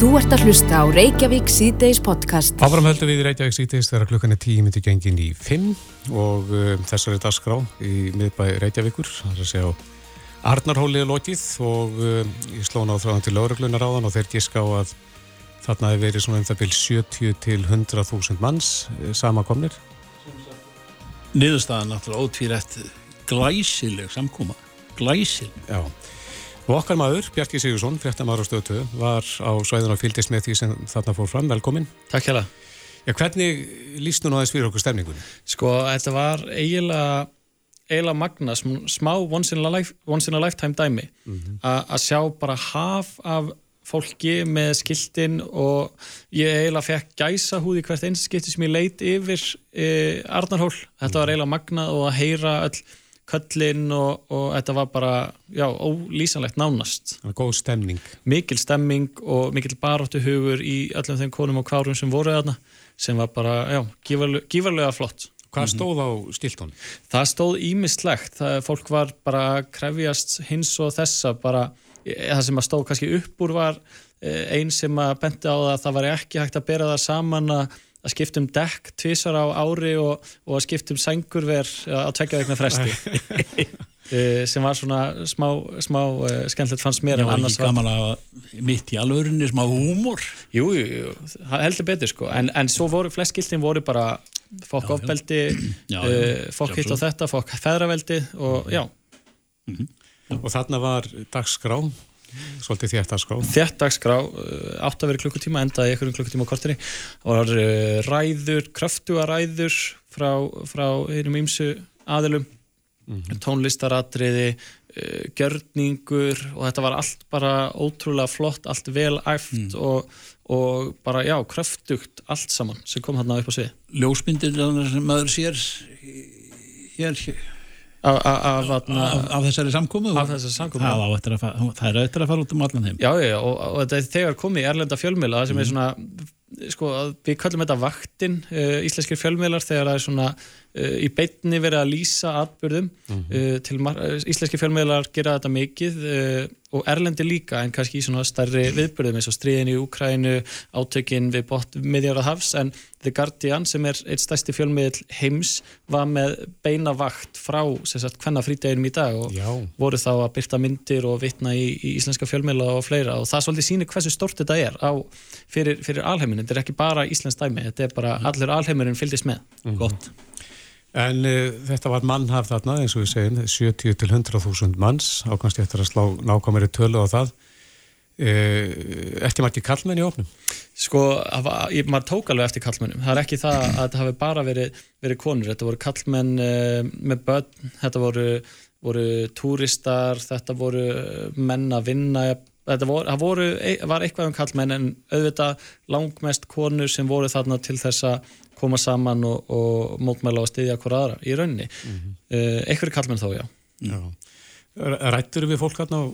Þú ert að hlusta á Reykjavík síðdeis podcast. Áfram höldum við í Reykjavík síðdeis þegar klukkan er tíu myndi gengin í fimm og um, þessar er dagskrá í miðbæ Reykjavíkur. Það er að segja á Arnarhóli er lokið og um, ég slóna á þráðan til lauruglunar á þann og þeir gíska á að þarna hefur verið svona um það byrj 70 til 100.000 manns eh, samakomnir. Niðurstaðan náttúrulega ótvírætt glæsileg samkóma. Glæsileg. Já. Og okkar maður, Bjarki Sigursson, fréttamaður á stöðtöðu, var á svæðun og fylgist með því sem þarna fór fram. Velkomin. Takk hjá það. Já, hvernig líst nú náðist fyrir okkur stemningunni? Sko, þetta var eiginlega, eiginlega magna, smá once in a, life, once in a lifetime dæmi mm -hmm. að sjá bara haf af fólki með skiltin og ég eiginlega fekk gæsa húði hvert eins skipti sem ég leit yfir e, Arnarhól. Þetta var eiginlega magna og að heyra öll köllin og, og þetta var bara, já, ólýsanlegt nánast. Góð stemning. Mikil stemming og mikil baróttu hugur í öllum þeim konum og kvárum sem voru þarna sem var bara, já, gífarlega, gífarlega flott. Hvað mhm. stóð á stiltón? Það stóð ímislegt. Það, fólk var bara krefjast hins og þessa bara, það sem að stóð kannski upp úr var eh, einn sem að benti á það að það var ekki hægt að bera það saman að að skiptum dekk tvísar á ári og, og að skiptum sengurver á tvekja vegna fresti. Eh, sem var svona smá, smá uh, skemmtilegt fannst mér Já, ekki gaman að mitt í alvörinni smá húmor. Jú, jú, heldur betur sko. En, en svo voru, flest skiltin voru bara fokk ofbeldi uh, fokk hitt á þetta, fokk feðraveldi og já mm -hmm. Og þarna var dagskrá Svolítið þjættaskrá. Þjættaskrá, uh, átt að vera klukkutíma, endaði einhverjum klukkutíma á korteri. Það var uh, ræður, kröftuga ræður frá, frá einum ímsu aðilum, mm -hmm. tónlistaratriði, uh, gjörningur og þetta var allt bara ótrúlega flott, allt vel æft mm. og, og bara, já, kröftugt allt saman sem kom hérna upp á svið. Ljósmyndir sem maður sér hér hér Af, þessari samkómu af þessari samkómu það, er auðvitað að fara út um allan heim já, já, og, og þetta er þegar komið í erlenda fjölmjöla sem mm. er svona sko, við kallum þetta vaktin uh, íslenskir fjölmjölar þegar það er svona í beitni verið að lýsa atbyrðum mm -hmm. uh, íslenskir fjölmjölar gera þetta mikið og Erlendi líka en kannski í svona starri viðbyrðum eins og stríðin í Úkrænu, átökin við bótt miðjara hafs en The Guardian sem er eitt stærsti fjölmiðl heims var með beina vakt frá hvenna fríteginum í dag og Já. voru þá að byrta myndir og vitna í, í íslenska fjölmiðla og fleira og það svolítið sýnir hversu stort þetta er á, fyrir, fyrir alheiminn, þetta er ekki bara Íslands dæmi, þetta er bara mm. allur alheimurinn fylgist með. Mm. Gott. En uh, þetta var mannhaf þarna eins og við segjum 70 til 100.000 manns ákvæmst eftir að slá nákvæmari tölu á það. Uh, eftir kallmenn í ofnum? Sko, ég, maður tók alveg eftir kallmennum það er ekki það að þetta hafi bara verið, verið konur, þetta voru kallmenn uh, með börn, þetta voru, voru túristar, þetta voru menn að vinna. Þetta voru, voru, var eitthvað um kallmenn en auðvitað langmest konur sem voru þarna til þess að koma saman og, og mótmæla og styðja hver aðra í rauninni mm -hmm. uh, einhverju kallmenn þá, já, já. Rættur við fólk hérna á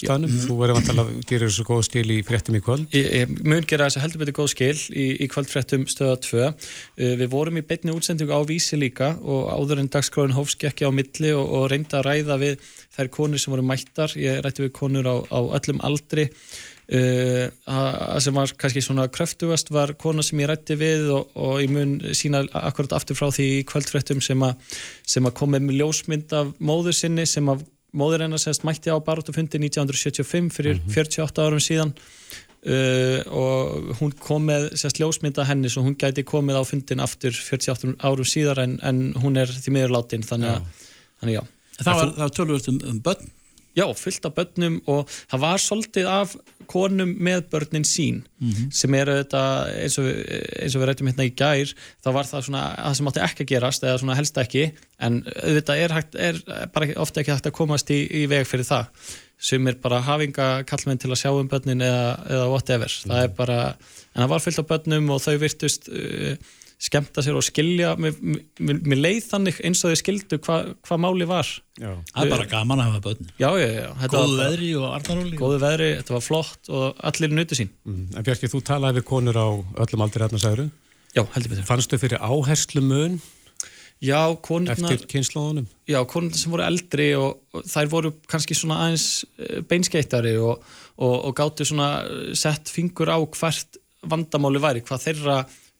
staðnum? Mm -hmm. Þú verður vant að gera þessu góð skil í fréttum í kvöld Ég, ég mun gera þessu heldur betur góð skil í, í kvöldfréttum stöða 2 uh, Við vorum í beitni útsendingu á vísi líka og áður en dagskráin hófski ekki á milli og, og reynda að ræða við þær konur sem voru mættar ég rætti við konur á, á öllum aldri Uh, sem var kannski svona kröftugast var kona sem ég rætti við og, og ég mun sína akkurat aftur frá því kvöldfrettum sem að, sem að komið með ljósmynd af móður sinni sem að móður hennar semst mætti á baróttufundi 1975 fyrir mm -hmm. 48 árum síðan. Uh, og hún kom með semst ljósmynd af henni svo hún gæti komið á fundin aftur 48 árum síðar en, en hún er því miður látin þannig að, þannig já. Það var, var tölvöld um, um börn Já, fyllt af börnum og það var svolítið af konum með börnin sín mm -hmm. sem eru þetta eins og, eins og við rættum hérna í gær þá var það svona það sem átti ekki að gerast eða svona helst ekki en auðvitað er, hægt, er bara ofta ekki hægt að komast í, í veg fyrir það sem er bara hafinga kallmenn til að sjá um börnin eða, eða whatever. Mm það er bara, en það var fyllt af börnum og þau virtust uh, skemta sér og skilja. Mér leið þannig eins og þau skildu hvað hva máli var. Já. Það er bara gaman að hafa börn já, já, já, Góðu veðri og arðaróli Góðu veðri, þetta var flott og allir nutu sín. Mm. En Björki, þú talaði við konur á öllum aldrei hérna særu Já, heldur betur. Fannstu fyrir áherslu mun Já, konurna Eftir kynnslóðunum Já, konurna sem voru eldri og, og þær voru kannski svona aðeins eh, beinskeittari og og, og gáttu svona sett fingur á hvert vandamáli væri, hvað þeirra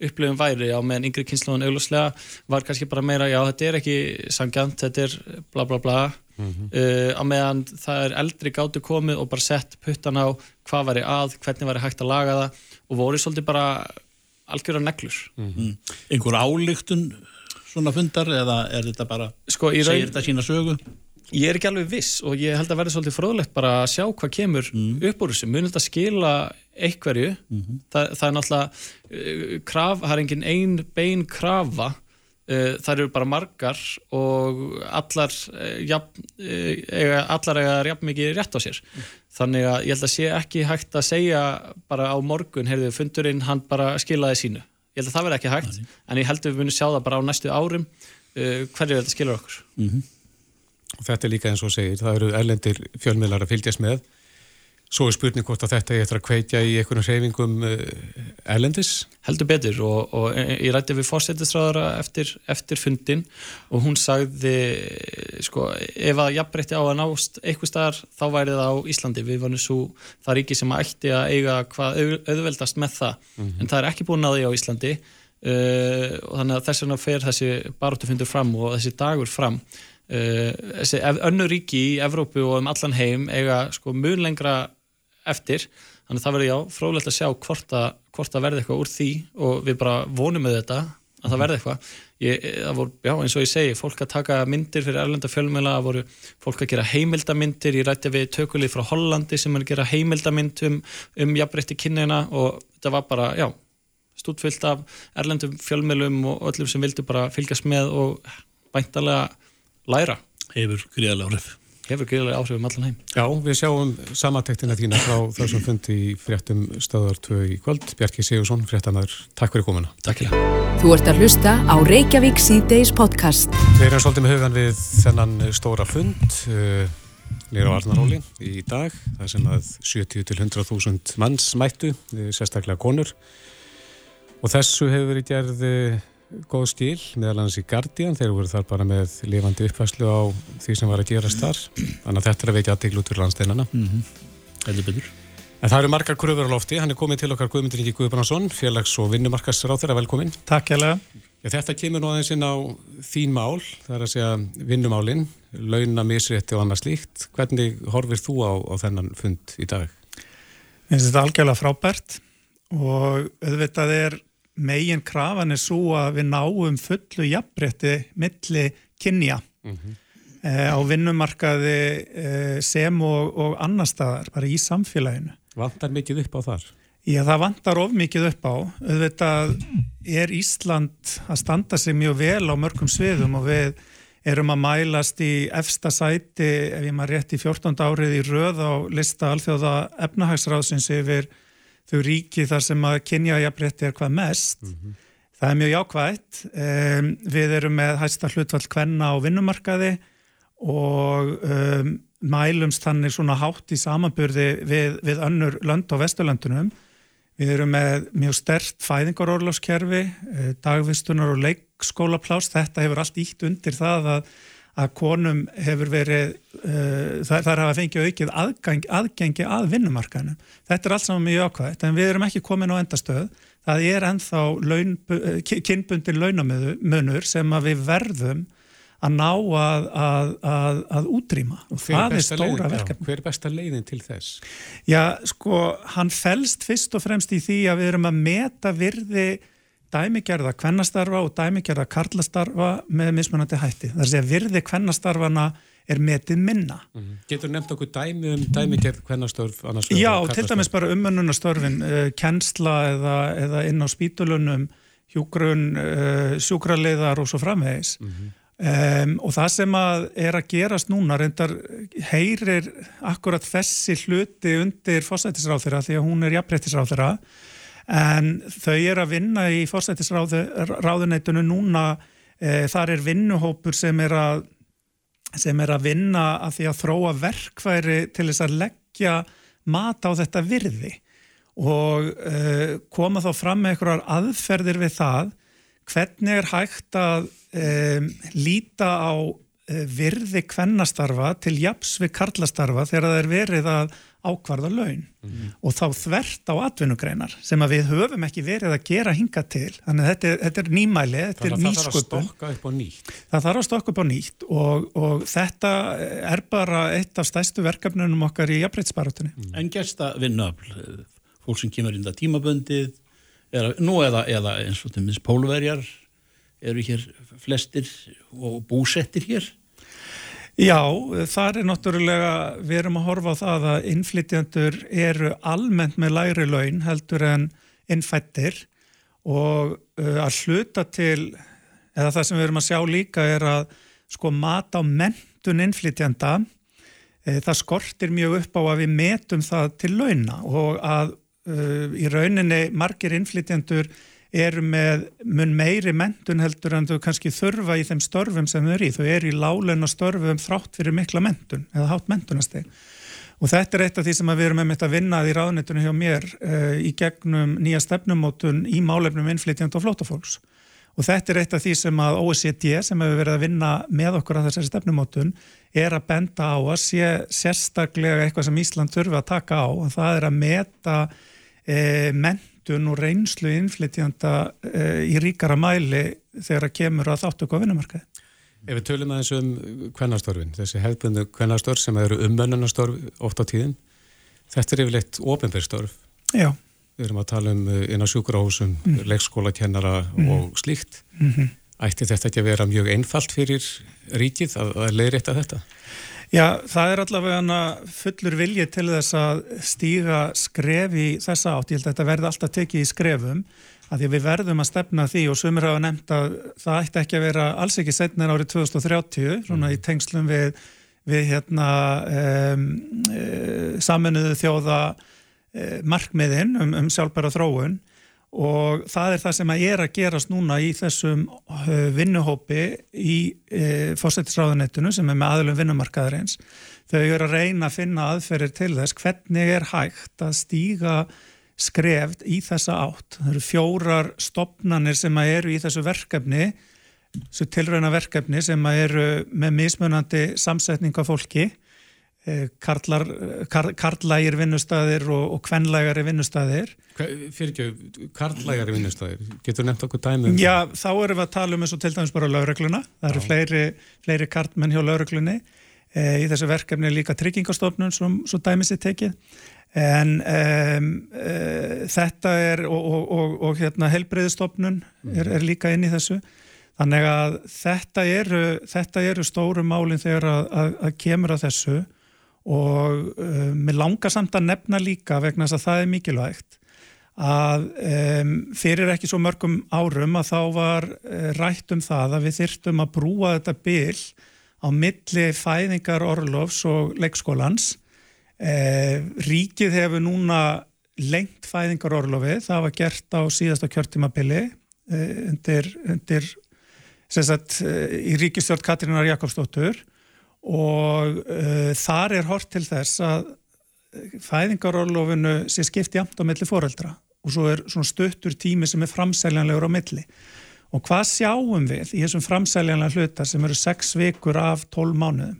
upplifum væri. Á meðan yngri kynnslóðan auglúslega var kannski bara meira, já þetta er ekki sangjant, þetta er bla bla bla. Mm -hmm. uh, á meðan það er eldri gáttu komið og bara sett puttan á hvað væri að, hvernig væri hægt að laga það og voru svolítið bara algjörða neglur. Mm. -hmm. einhver álíktun svona fundar eða er þetta bara sko, segir raun... þetta sína sögu? Ég er ekki alveg viss og ég held að verði svolítið fróðlegt bara að sjá hvað kemur mm. upp úr þessu munið þetta skila einhverju mm -hmm. Þa, það er náttúrulega uh, kraf, það er engin ein bein krafa uh, það eru bara margar og allar uh, jafn, eiga, allar eiga jafn mikið rétt á sér mm. þannig að ég held að sé ekki hægt að segja bara á morgun, heyrðu, fundurinn hann bara skilaði sínu, ég held að það verði ekki hægt Næ. en ég held að við munum sjá það bara á næstu árum hverju þetta skilur okkur -hmm. og þetta er líka eins og segir, það eru erlendir fjölmiðlar að fylgjast með Svo er spurning hvort að þetta er eftir að kveitja í einhvern reyfingum uh, erlendis? Heldur betur og, og ég rætti við fórsettisræðara eftir, eftir fundin og hún sagði sko ef að jafnbreytti á að nást eitthvað staðar þá væri það á Íslandi. Við varum svo það ríki sem ætti að eiga hvað auðveldast með það mm -hmm. en það er ekki búin að því á Íslandi uh, og þannig að þess vegna fer þessi baróttufundur fram og þessi dagur fram. Uh, þessi önnur ríki í Evrópu og um allan heim eiga sko mjög lengra eftir. Þannig að það verður já frólægt að sjá hvort að, hvort að verði eitthvað úr því og við bara vonum með þetta að það verði eitthvað. Ég, það voru, já eins og ég segi, fólk að taka myndir fyrir erlenda fjölmjöla, það voru fólk að gera heimildamyndir, ég rætti við tökulið frá Hollandi sem er að gera heimildamynd um, um jafnbreytti kynneina og þetta var bara, já, stútfyllt af erlendum fjölmjölum og öllum sem vildi bara fylgjast með og bæntalega læra. Hefur gríðarlega áhrif hefur greiðilega áhrifum allan heim. Já, við sjáum samantektina þína frá þessum fundi í fréttum stöðartöðu í kvöld. Bjarki Sigursson, fréttanaður, takk fyrir komuna. Takk fyrir. Þú ert að hlusta á Reykjavík C-Days podcast. Við erum svolítið með hugan við þennan stóra fund uh, nýra á Arnaróli í dag. Það sem að 70-100.000 manns mættu, uh, sérstaklega konur. Og þessu hefur verið gerð uh, góð stíl, meðal annars í Guardian þeir voru þar bara með lifandi uppfæslu á því sem var að gerast þar. Þannig að þetta er að veitja aðtegl út fyrir landsteinana. Mm -hmm. En það eru margar kurður á lofti, hann er komið til okkar Guðmundur Ingi Guðbrandsson, félags- og vinnumarkasráþur velkomin. Takk hjá Þetta kemur nú aðeins inn á þín mál, það er að segja vinnumálinn launa, misrétti og annað slíkt. Hvernig horfir þú á, á þennan fund í dag? Ég finnst þetta algjörlega frábært og auðvitað er megin krafan er svo að við náum fullu jafnbretti milli kynja mm -hmm. eh, á vinnumarkaði eh, sem og, og annar staðar, bara í samfélaginu. Vantar mikið upp á þar? Já, það vantar of mikið upp á. Auðvitað er Ísland að standa sig mjög vel á mörgum sviðum og við erum að mælast í efsta sæti, ef ég maður rétt í 14. árið í röð á lista alþjóða efnahagsráðsins yfir þau ríki þar sem að kynjajafrétti er hvað mest mm -hmm. það er mjög jákvægt um, við erum með hægsta hlutvall kvenna á vinnumarkaði og um, mælumst þannig svona hátt í samanburði við, við önnur lönd á Vesturlandunum við erum með mjög stert fæðingarorláskerfi eh, dagvistunar og leikskólaplás. Þetta hefur allt ítt undir það að að konum hefur verið, uh, þar, þar hafa fengið aukið aðgang, aðgengi að vinnumarkanum. Þetta er allt saman mjög ákvæmt, en við erum ekki komin á endastöð. Það er ennþá laun, uh, kynbundin launamönur sem við verðum að ná að, að, að, að útrýma og það er stóra verkefni. Hver er besta leiðin til þess? Já, sko, hann fælst fyrst og fremst í því að við erum að meta virði dæmigerða kvennastarfa og dæmigerða karlastarfa með mismunandi hætti. Það er að segja virði kvennastarfana er metið minna. Mm -hmm. Getur nefnt okkur dæmi um dæmigerð kvennastörf? Já, til dæmis bara umönnunastörfin, uh, kennsla eða, eða inn á spítulunum, hjúgrun, uh, sjúkraliðar og svo framvegis. Mm -hmm. um, og það sem að er að gerast núna, reyndar heyrir akkurat þessi hluti undir fósættisráþyra því að hún er jafnbrettisráþyra en þau er að vinna í fórsættisráðuneytunu núna e, þar er vinnuhópur sem er að sem er að vinna að því að þróa verkværi til þess að leggja mat á þetta virði. Og e, koma þá fram með einhverjar aðferðir við það hvernig er hægt að e, líta á virði kvennastarfa til japs við karlastarfa þegar það er verið að ákvarða laun mm. og þá þvert á atvinnugreinar sem að við höfum ekki verið að gera hinga til þannig að þetta er, þetta er nýmæli, þetta er nýsköpun það þarf að stokka upp á nýtt og, og þetta er bara eitt af stæstu verkefnunum okkar í jafnbreytsbarátunni. Mm. En gerst það vinnöfl, fólk sem kemur inn það tímaböndið, er, nú eða, eða eins og minns pólverjar eru hér flestir og búsettir hér Já, það er náttúrulega, við erum að horfa á það að innflytjandur eru almennt með læri laun heldur en innfættir og uh, að hluta til, eða það sem við erum að sjá líka er að sko mata á mentun innflytjanda, e, það skortir mjög upp á að við metum það til launa og að uh, í rauninni margir innflytjandur eru með mun meiri mentun heldur en þau kannski þurfa í þeim störfum sem þau eru í. Þau eru í láleina störfum þrátt fyrir mikla mentun eða hátt mentunasteg. Og þetta er eitt af því sem við erum með mitt að vinna í ráðnetunum hjá mér uh, í gegnum nýja stefnumótun í málefnum innflytjand og flótafólks. Og þetta er eitt af því sem að OECD sem hefur verið að vinna með okkur að þessari stefnumótun er að benda á að sé sérstaklega eitthvað sem Ísland þurfa að taka á og það er að meta eh, ment menntun og reynslu innflytjanda uh, í ríkara mæli þegar að kemur að þáttu á vinnumarkaði. Ef við tölum aðeins um kvennastörfin, þessi hefðbundu kvennastörf sem eru ummönnunastörf oft á tíðin, þetta er yfirleitt ofinbjörnstörf. Já. Við erum að tala um eh, inn á sjúkurahúsum, mm. leikskólakennara mm. og slíkt. Mm -hmm. Ætti þetta ekki að vera mjög einfalt fyrir ríkið að, að leiðrétta þetta? Já, það er allavega fullur vilji til þess að stíga skref í þessa átt. Ég held að þetta verði alltaf tekið í skrefum að því við verðum að stefna því og sumir hafa nefnt að það ætti ekki að vera alls ekki setnir árið 2030 svona í tengslum við, við hérna, um, um, saminuðu þjóða um, markmiðin um, um sjálfbæra þróun og það er það sem að er að gerast núna í þessum uh, vinnuhópi í e, uh, fósættisráðanettinu sem er með aðlum vinnumarkaðarins þau eru að reyna að finna aðferðir til þess hvernig er hægt að stíga skreft í þessa átt. Það eru fjórar stopnanir sem að eru í þessu verkefni þessu tilrauna verkefni sem að eru með mismunandi samsetning af fólki karlar, kar, karlægir vinnustæðir og, og kvenlægari vinnustæðir Fyrir ekki, karlægari vinnustæðir getur nefnt okkur dæmið? Um Já, þá erum við að tala um eins og til dæmis bara laurugluna það eru fleiri, fleiri kartmenn hjá lauruglunni e, í þessu verkefni líka tryggingastofnun sem svo dæmis er tekið. En um, e, þetta er og, og, og hérna helbreyðistofnun er, er líka inn í þessu. Þannig að þetta eru, þetta eru stóru málinn þegar að, að, að kemur að þessu og uh, mér langar samt að nefna líka vegna þess að það er mikilvægt að um, fyrir ekki svo mörgum árum að þá var uh, rætt um það að við þyrtum að brúa þetta byl á milli fæðingar orlofs og leikskólans. Uh, ríkið hefur núna lengt fæðingar orlofi það var gert á síðasta kjörtimabili undir, undir sagt, í ríkistjórn Katrínar Jakobsdóttur og uh, þar er hort til þess að fæðingarorlofinu sé skipt jamt á milli foreldra og svo er svona stuttur tími sem er framsæljanlegur á milli og hvað sjáum við í þessum framsæljanlega hlutar sem eru 6 vikur af 12 mánuðum?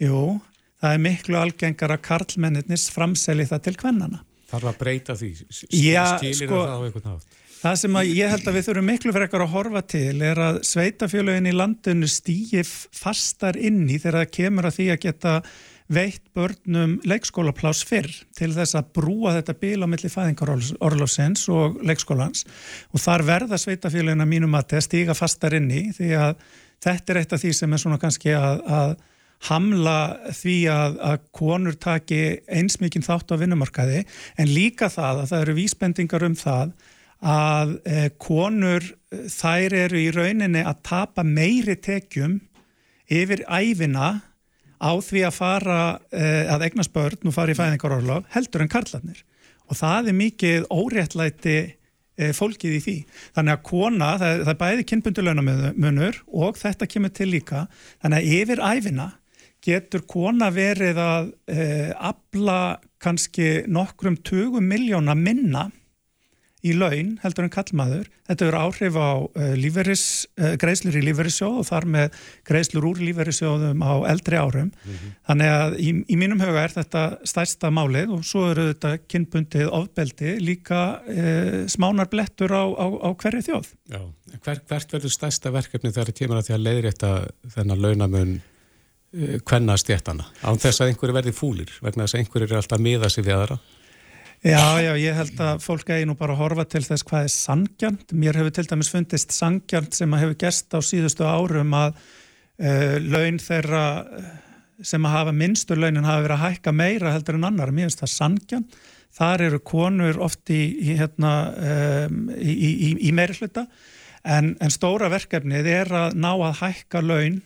Jú, það er miklu algengar að karlmenninnis framsæli það til kvennana. Þarf að breyta því? Já, sko, það á einhvern nátt? Það sem ég held að við þurfum miklu fyrir ekkar að horfa til er að sveitafjölögin í landinu stýji fastar inn í þegar það kemur að því að geta veitt börnum leikskólaplás fyrr til þess að brúa þetta bíl á milli fæðingarorlofsins og leikskólans. Og þar verða sveitafjölögin að mínum að stíga fastar inn í því að þetta er eitt af því sem er svona kannski að, að hamla því að, að konur taki eins mikinn þátt á vinnumarkaði. En líka það að það eru vísbendingar um það að eh, konur þær eru í rauninni að tapa meiri tekjum yfir æfina á því að fara eh, að egnast börn og fara í fæðingarorlof heldur en karlarnir og það er mikið óréttlæti eh, fólkið í því. Þannig að kona, það, það er bæði kynbundulögnamunur og þetta kemur til líka, þannig að yfir æfina getur kona verið að eh, abla kannski nokkrum 20 miljóna minna í laun heldur en kallmaður. Þetta eru áhrif á uh, líferis, uh, greiðslur í líferissjóð og þar með greiðslur úr líferissjóðum á eldri árum. Mm -hmm. Þannig að í, í mínum huga er þetta stærsta málið og svo eru þetta kynbundið ofbeldi líka uh, smánar blettur á, á, á hverju þjóð. Hver, hvert verður stærsta verkefni þegar það kemur að því að leiðrétta þennan launamun hvenna stjættana án þess að einhverju verði fúlir vegna þess að einhverju er alltaf miða sig við aðra Já, já, ég held að fólk eigi nú bara að horfa til þess hvað er sangjant. Mér hefur til dæmis fundist sangjant sem að hefur gest á síðustu árum að uh, laun þeirra eh, sem að hafa minnstur launin hafa verið að hækka meira heldur en annar. Mér finnst það sangjant. Þar eru konur oft í, í, hérna, um, í, í meiri hluta en, en stóra verkefnið er að ná að hækka laun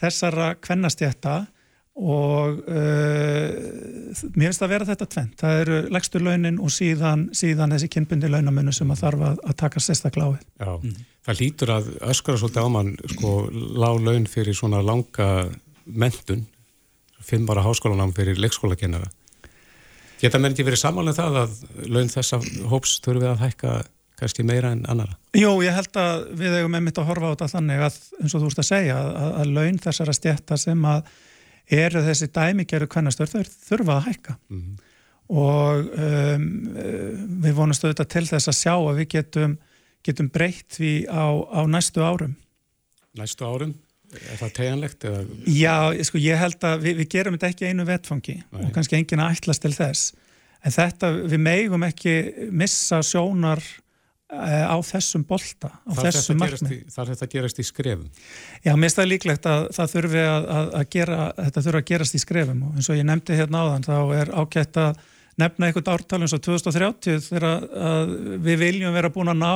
þessara kvennastjætta og uh, mér finnst að vera þetta tvent það eru legstur launin og síðan, síðan þessi kynbundi launamunni sem að þarf að, að taka sérstaklega á Já, mm. það lítur að öskara svolítið á mann sko lág laun fyrir svona langa mentun fimm bara háskólanám fyrir leikskólakennara geta mér ekki verið samanlega um það að laun þessa hóps þurfið að hækka kannski meira en annara? Jó, ég held að við hefum einmitt að horfa á þetta þannig að eins og þú veist að segja að, að laun þessara stjætta sem að eru þessi dæmigeru kvennastur þau þurfa að hækka mm -hmm. og um, við vonumst auðvitað til þess að sjá að við getum, getum breytt við á, á næstu árum Næstu árum? Er það tegjanlegt? Eða? Já, sko, ég held að við, við gerum þetta ekki einu vetfangi Nei. og kannski enginn að ætlas til þess en þetta, við meigum ekki missa sjónar Eh, á þessum bolta, á þar þessum markmi. Þar þetta gerast í skrefum? Já, mér finnst það líklegt að það þurfi að, að gera, þetta þurfi að gerast í skrefum og eins og ég nefndi hérna áðan þá er ágætt að nefna einhvern ártal eins og 2030 þegar við viljum vera búin að ná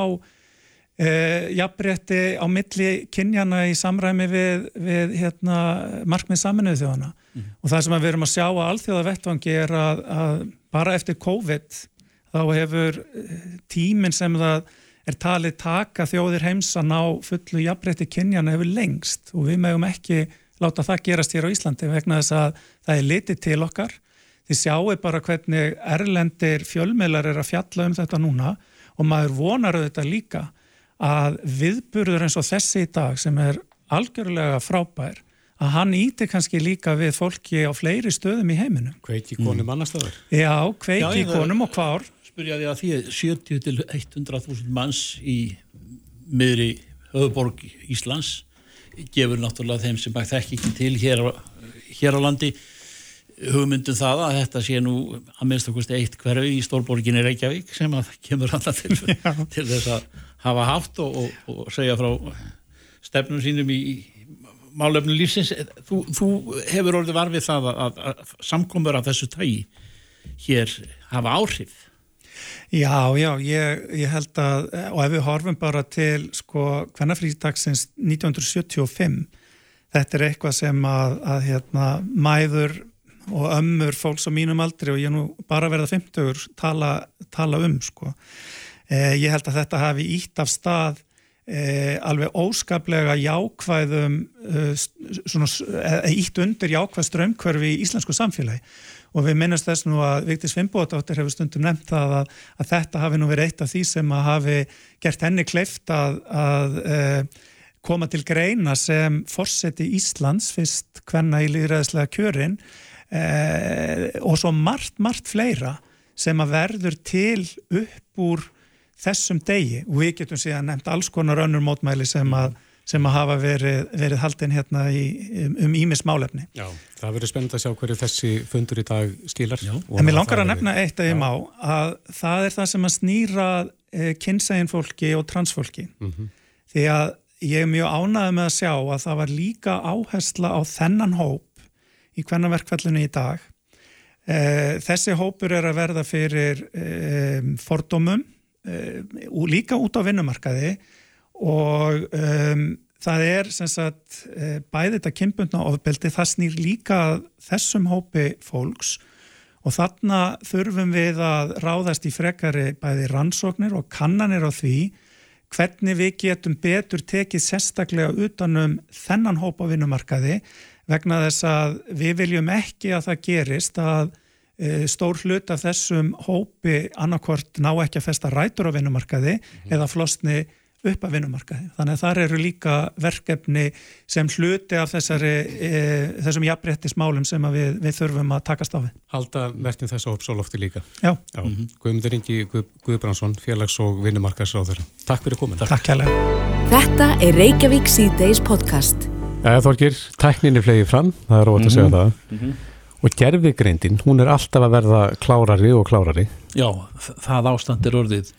e, jafnrétti á milli kynjana í samræmi við, við hérna, markmið saminuðu þjóðana mm. og það sem við erum að sjá að alþjóða vettvangi er að, að bara eftir COVID þá hefur eh, tíminn sem það er talið taka þjóðir heims að ná fullu jafnbreytti kynjana hefur lengst og við mögum ekki láta það gerast hér á Íslandi vegna þess að það er litið til okkar. Þið sjáu bara hvernig erlendir fjölmeilar er að fjalla um þetta núna og maður vonar auðvitað líka að viðburður eins og þessi í dag sem er algjörlega frábær að hann íti kannski líka við fólki á fleiri stöðum í heiminum. Kveiki konum mm. annar stöður? Já, kveiki konum og hvar spyrja því að því 70 til 100.000 manns í miðri höfuborg Íslands gefur náttúrulega þeim sem það ekki ekki til hér, hér á landi hugmyndum það að þetta sé nú að minnst okkurst eitt hverju í stórborginni Reykjavík sem að kemur alltaf til, til þess að hafa haft og, og, og segja frá stefnum sínum í málefnum lífsins. Þú, þú hefur orðið varfið það að, að, að samkomur af þessu tægi hér hafa áhrif Já, já, ég, ég held að og ef við horfum bara til sko hvernafrítagsins 1975 þetta er eitthvað sem að, að hérna, mæður og ömmur fólks á mínum aldri og ég nú bara verða 50 tala, tala um sko. Eh, ég held að þetta hafi ítt af stað eh, alveg óskaplega jákvæðum eh, svona, eh, ítt undir jákvæð strömmkverfi í íslensku samfélagi og við minnast þess nú að Vigdís Fimboðdóttir hefur stundum nefnt það að, að þetta hafi nú verið eitt af því sem að hafi gert henni kleift að, að e, koma til greina sem fórseti Íslands fyrst hvenna í líðræðislega kjörin e, og svo margt, margt fleira sem að verður til upp úr þessum degi. Og við getum síðan nefnt alls konar önnur mótmæli sem að sem að hafa verið, verið haldin hérna í, um ímis málefni. Já, það verður spennend að sjá hverju þessi fundur í dag skilar. En mér langar að nefna eitt að ég má að það er það sem að snýra eh, kynsegin fólki og transfólki. Mm -hmm. Því að ég er mjög ánaðið með að sjá að það var líka áhersla á þennan hóp í hvernig verkfællinu í dag. Eh, þessi hópur er að verða fyrir eh, fordómum og eh, líka út á vinnumarkaði og um, það er sem sagt eh, bæði þetta kynbundna ofbeldi það snýr líka þessum hópi fólks og þarna þurfum við að ráðast í frekari bæði rannsóknir og kannanir á því hvernig við getum betur tekið sérstaklega utanum þennan hópa vinnumarkaði vegna þess að við viljum ekki að það gerist að e, stór hlut af þessum hópi annarkvort ná ekki að festa rætur á vinnumarkaði mm -hmm. eða flosni upp af vinnumarkaði. Þannig að þar eru líka verkefni sem hluti af þessari, e, þessum jafnbrettismálum sem við, við þurfum að takast á við. Halda verkefni þessu uppsólofti líka. Já. Já. Mm -hmm. Guðmundur Ingi Guð, Guðbrandsson, félags- og vinnumarkaðsráður. Takk fyrir komin. Takk kærlega. Þetta er Reykjavík C-Days podcast. Eða Þorgir, tækninni flegi fram, það er rót að segja mm -hmm. það. Mm -hmm. Og gerfigreindin, hún er alltaf að verða klárari og klárari. Já, það ástand er orðið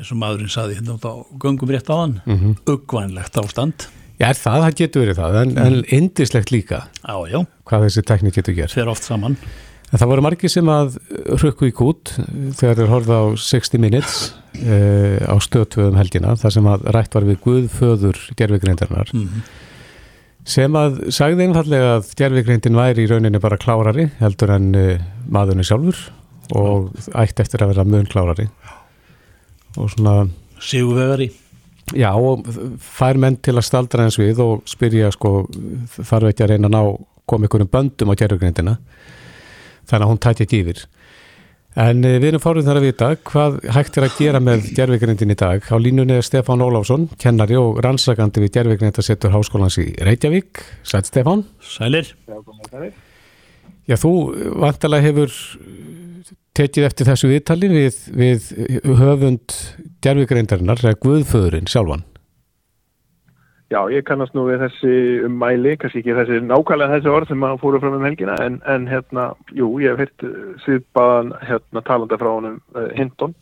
eins og maðurinn saði hérna á gungum rétt á hann mm -hmm. uggvænlegt ástand. Já, það, það getur verið það, en, en indislegt líka. Já, já. hvað þessi tekník getur gert. Þeir oft saman. En Það voru margi sem að rökku í kút þegar þeir horfða á 60 minutes uh, á stöðtöðum helgina þar sem að rætt var við Guðföður gerfigreindarnar mm -hmm. sem að sagði einfallega að gerfigreindin væri í rauninni bara klárari heldur en uh, maðurinn sjálfur og ætti eftir að vera mun klárari og svona Sigurvegari. Já og fær menn til að staldra eins við og spyrja sko þarf ekki að reyna að ná koma ykkur um böndum á gerðugreindina þannig að hún tæti ekki yfir. En eh, við erum fárið þar að vita hvað hægt er að gera með gerðugreindin í dag. Á línunni er Stefán Óláfsson kennari og rannsakandi við gerðugreindasettur Háskólans í Reykjavík. Sæl Stefán. Sælir. Já þú vantalega hefur tekið eftir þessu viðtali við, við höfund gerfugreindarinnar, Guðföðurinn sjálfan. Já, ég kannast nú við þessi ummæli, kannski ekki þessi nákvæmlega þessi orð sem maður fóru fram um helgina, en, en hérna, jú, ég hef hitt síðbaðan hérna talanda frá honum uh, Hinton.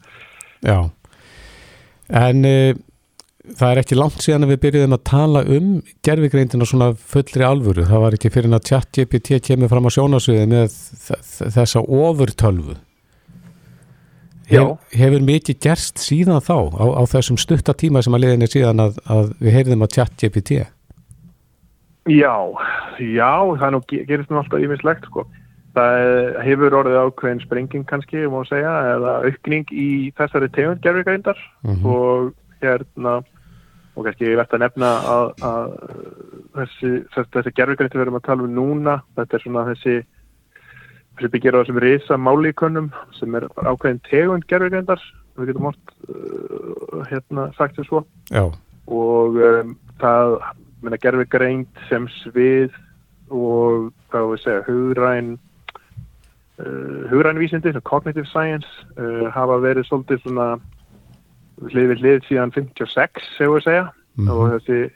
Já, en uh, það er ekki langt síðan að við byrjuðum að tala um gerfigreindina svona fullri alvöru. Það var ekki fyrir að chat-GPT kemur fram á sjónasviði með þessa ofurtölvu. Hef, hefur mikið gerst síðan þá á, á þessum stuttatíma sem að liðin er síðan að, að við heyrðum að tjatt GPT Já, já það nú, gerist nú alltaf yfirslegt sko. það hefur orðið ákveðin sprenging kannski, um að segja eða aukning í þessari tegund gerðvíkændar mm -hmm. og hérna og kannski ég veit að nefna að, að þessi, þessi gerðvíkændi við erum að tala um núna, þetta er svona þessi sem byggir á þessum risa málíkönnum sem er ákveðin tegund gerðurgrindar við getum hótt uh, hérna sagt Já. og um, það gerðurgreind sem svið og hvað við segja hugræn uh, hugrænvísindi cognitive science uh, hafa verið svolítið svona hlið við hlið síðan 56 segur við segja mm -hmm. og þessi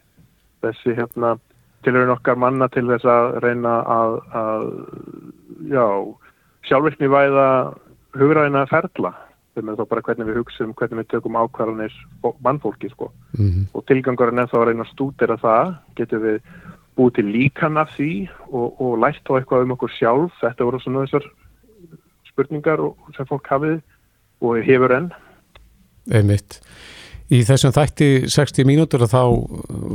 þessi hérna tilhörun okkar manna til þess að reyna að, að já, sjálfvirkni væða hugræðina ferla þegar þá bara hvernig við hugsaum, hvernig við tökum ákvarðanir mannfólki sko. Mm -hmm. og tilgangurinn er þá að reyna að stúdera það. Getur við búið til líkan af því og, og lært þá eitthvað um okkur sjálf? Þetta voru svona þessar spurningar sem fólk hafið og hefur enn. Einmitt. Í þessum þætti 60 mínútur og þá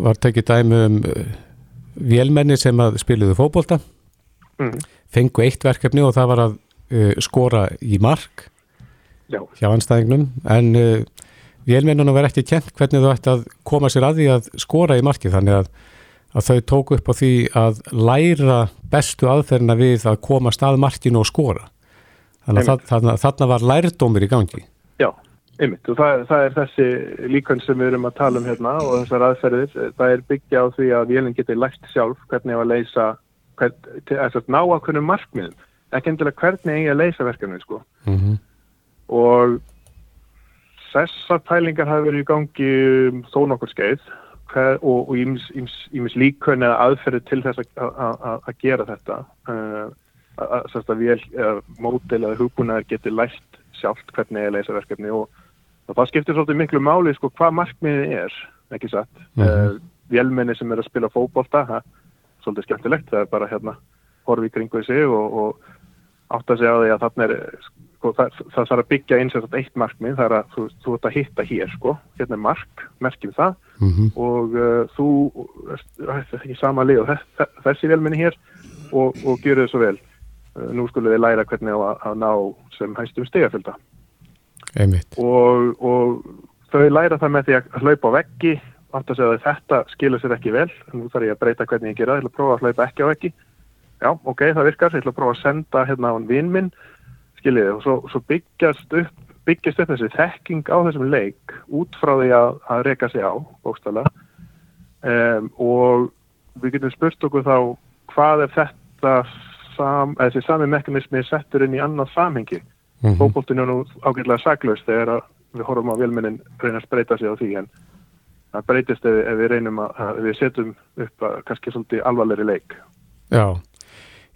var tekið dæmi um vélmenni sem að spiluðu fókbólta mm. fengu eitt verkefni og það var að uh, skora í mark Já. hjá anstæðingnum en uh, vélmennunum verði ekki kent hvernig þú ætti að koma sér að því að skora í marki þannig að, að þau tóku upp á því að læra bestu aðferðina við að koma stað markinu og skora. Þannig að þarna, þarna var lærdómir í gangi. Já Einmitt, og það, það er þessi líkvönd sem við erum að tala um hérna og þessar aðferðir, það er byggja á því að vélinn getur lært sjálf hvernig að leysa, til að ná að hvernig markmiðum, ekki endilega hvernig eigi að leysa verkefnið sko. Mm -hmm. Og þessar pælingar hafi verið í gangi um þó nokkur skeið hver, og ímis líkvönd eða aðferðir til þess að gera þetta, uh, að, að, að vél, mótel eða hugbúnaðar getur lært sjálft hvernig eigi að leysa verkefni og og það skiptir svolítið miklu máli sko hvað markmiðið er, ekki satt mm -hmm. uh, vélmenni sem er að spila fókbólta það svolítið skemmtilegt. Það er bara hérna horfi kringu sig og, og átt að segja á því að þarna er sko, það, það þarf að byggja eins og þetta eitt markmið, það er að þú, þú ert að hitta hér sko, hérna er mark, merkjum það. Mm -hmm. og uh, þú er ekki sama lið og þess, þessi vélmenni hér og, og gjur þau svo vel. Uh, nú skulum við læra hvernig að, að ná sem hægstum stegafölda og, og þau læra það með því að hlaupa á veggi átt að segja að þetta skilur sér ekki vel nú þarf ég að breyta hvernig ég gera ég ætla að prófa að hlaupa ekki á veggi. Já, ok, það virkar, ég ætla að prófa að senda hérna á hann vinn minn skiljiði, og svo, svo byggjast upp byggjast upp þessi þekking á þessum leik út frá því að, að reyka sig á bókstala um, og við getum spurt okkur þá hvað er þetta sam, þessi sami mekanismi settur inn í annað samhengi? Mm -hmm. fókbóltinu er nú ágætilega saklaust þegar við horfum á vilmennin reyna að spreita sig á því en það breytist ef, ef við reynum að, að við setjum upp að kannski svolítið alvarleiri leik Já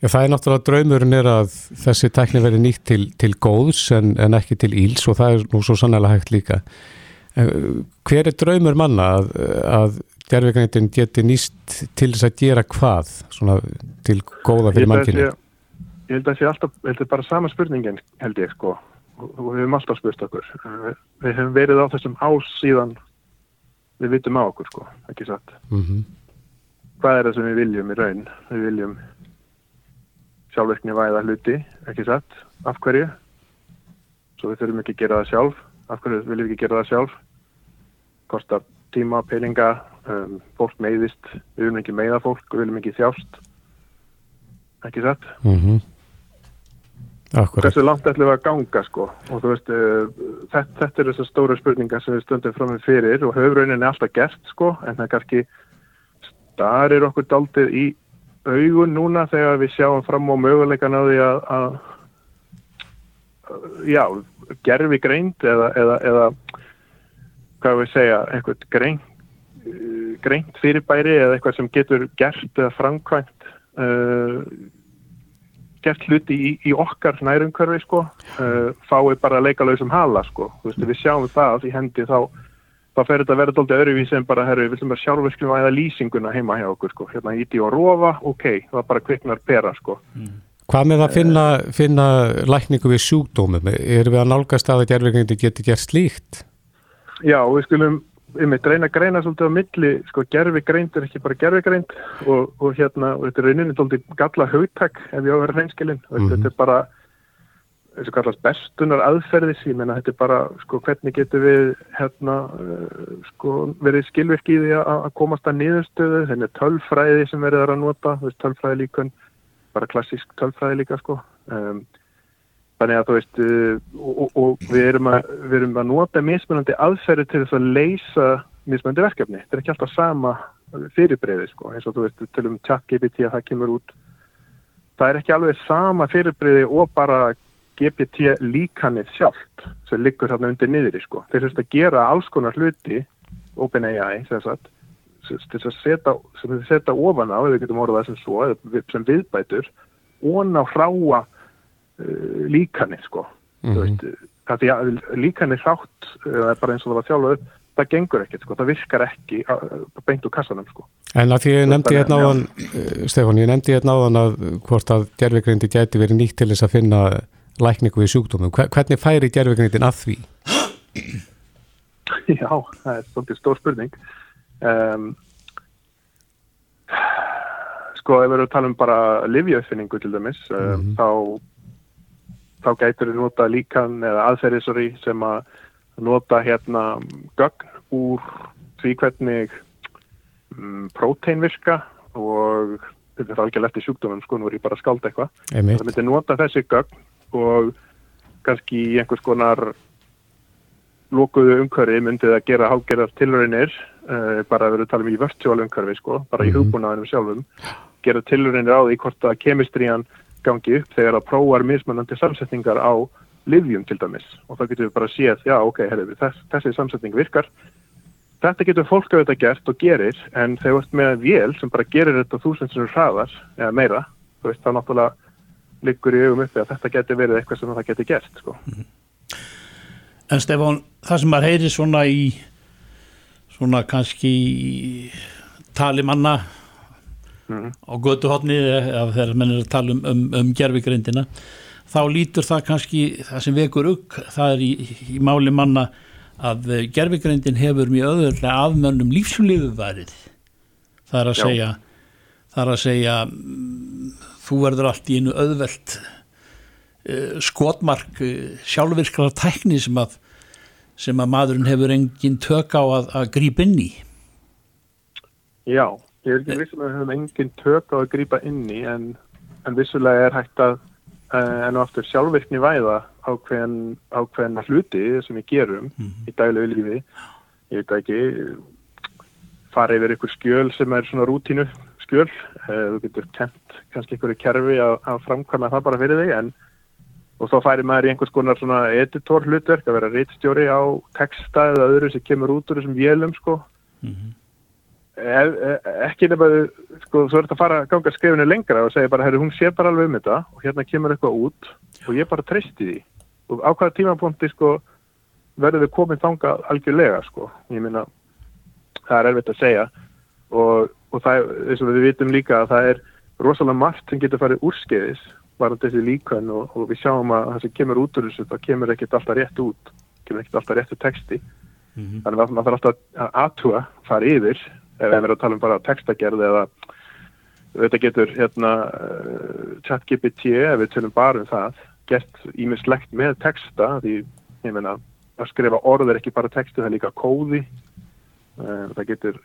Já, það er náttúrulega draumurinn er að þessi tækni verði nýtt til, til góðs en, en ekki til íls og það er nú svo sannlega hægt líka. En, hver er draumur manna að, að gerðveiknættin geti nýst til þess að gera hvað svona, til góða fyrir mannkynni? Ég held að það sé alltaf, þetta er bara sama spurningin held ég sko og við höfum alltaf spurt okkur. Við höfum verið á þessum ás síðan við vitum á okkur sko, ekki satt. Mm -hmm. Hvað er það sem við viljum í raun? Við viljum sjálfverkni væða hluti, ekki satt, af hverju? Svo við þurfum ekki að gera það sjálf. Af hverju viljum við ekki gera það sjálf? Kostar tíma, peninga um, fólk meiðist. Við viljum ekki meiða fólk, við viljum ekki þjást. Ekki satt? Mm -hmm. þessu langt ætlum við að ganga sko og þú veist uh, þetta, þetta er þessar stóra spurningar sem við stöndum frá með fyrir og höfraunin er alltaf gert sko en það er kannski starir okkur daldið í augun núna þegar við sjáum fram á möguleikan á því að, að já, gerfi greint eða, eða, eða hvað við segja, eitthvað greint greint fyrirbæri eða eitthvað sem getur gert eða framkvæmt uh, gert hluti í, í okkar nærumkörfi sko, uh, fái bara leikalauðsum hala sko, veist, við sjáum það í hendi þá þá fer þetta að vera doldið öðruvísi en bara, herru, við viljum að sjálfverkjum aðeða lýsinguna heima hjá okkur, sko. Hérna íti og rofa, ok, það bara kviknar pera, sko. Mm. Hvað með að finna, finna lækningu við sjúkdómum? Er við að nálgast að að gerðvigandi geti gert slíkt? Já, við skulum, við mitt reyna greina svolítið á milli, sko, gerðvigreind er ekki bara gerðvigreind og, og hérna, og þetta er rauninni doldið galla haugtak ef ég á að vera reynskilinn, mm -hmm. þetta er bara eins og kallast bestunar aðferðis ég menna þetta er bara sko hvernig getur við hérna uh, sko verið skilvirk í því að komast að niðurstöðu? Þenni tölfræði sem verður að nota tölfræði líkun, bara klassísk tölfræði líka sko. Um, þannig að þú veist uh, og, og, við, erum að, við erum að nota mismunandi aðferði til þess að leysa mismunandi verkefni, þetta er ekki alltaf sama fyrirbreyði sko eins og þú veist til um chat-GPT að það kemur út það er ekki alveg sama fyrirbreyði og bara GPT líkanið sjálft sem liggur þarna undir niðri sko. Þeir þurft að gera alls konar hluti OpenAI sem þess að setja, setja ofan á, eða við getum orðað sem svo, sem viðbætur og ná hráa uh, líkanið sko. Mm -hmm. veist, líkanið hrátt, eða bara eins og það var þjálfuð, það gengur ekkert sko, það virkar ekki beint úr kassanum sko. En að því ég nefndi hérna áðan, eh, Stefán, ég nefndi hérna áðan að hvort að gerðvigrindi gæti verið nýtt til þess að finna lækningu við sjúkdómum. Hvernig færi gerðvignindin að því? Já, það er svolítið stór spurning. Um, sko, ef við erum að tala um bara livjöfinningu til dæmis, mm -hmm. þá, þá gætur við nota líkan eða aðferðisori sem að nota hérna gögn úr því hvernig um, prótein virka og þetta er algjörlega eftir sjúkdómum, sko, nú er ég bara að skalda eitthvað. Það myndir nota þessi gögn og kannski í einhvers konar lókuðu umhverfi myndið að gera hálgerðar tilröðinir uh, bara að vera að tala um í virtual umhverfi sko, bara í mhm. hugbúnaðinum sjálfum gera tilröðinir á því hvort að kemistrían gangi upp þegar að prófar mismunandi samsetningar á livjum til dæmis og þá getur við bara að sé að já ok, herri, þess, þessi samsetning virkar þetta getur fólk auðvitað gert og gerir en þegar við erum með vél sem bara gerir þetta þúsundsunur hraðar eða meira, veist þá náttúrulega liggur í augum uppi að þetta geti verið eitthvað sem það geti gert sko. Mhm. En Stefán, það sem maður heyri svona í svona kannski tali manna mm. á götuhotni eða þegar mann er að tala um, um, um gerfigrindina þá lítur það kannski, það sem vekur upp það er í, í máli manna að gerfigrindin hefur mjög öðurlega afmörnum lífsliðu værið það er að Já. segja það er að segja þú verður allt í einu öðvelt uh, skotmark uh, sjálfvirklar tækni sem að, sem að maðurinn hefur engin tök á að, að grípa inn í Já, ég er ekki vissum að við höfum engin tök á að grípa inn í en, en vissulega er hægt að uh, en aftur sjálfvirkni væða ákveðin, ákveðin hluti sem við gerum í daglegu lífi. Ég veit ekki fara yfir ykkur skjöl sem er svona rútínu skjöl. Uh, þú getur kent kannski ykkur kerfi að, að framkvæma það bara fyrir þig en og þá færi maður í einhvers konar svona editor hlutverk að vera reitstjóri á texta eða öðru sem kemur út úr þessum vélum sko. Ef, ef, ekki nema sko, svo er þetta að fara að ganga skrifinu lengra og segja bara, herru, hún sé bara alveg um þetta og hérna kemur eitthvað út og ég bara treysti því. Og á hvaða tímapunkti sko verður við komin þanga algjörlega sko, ég minna það er erfitt að segja og, og það er, eins og við vitum líka að það er rosalega margt sem getur farið úrskeiðis varandi þessi líkön og, og við sjáum að það sem kemur út úr þessu, það kemur ekkert alltaf rétt út kemur ekkert alltaf réttu texti. Þannig að maður þarf alltaf að aðtúa fara yfir, ef við erum að tala um bara textagerð eða þetta getur hérna uh, chat-GPT, ef við tölum bara um það gert ímislegt með texta því, ég meina, að skrifa orð er ekki bara textu, það er líka kóði. Uh, það getur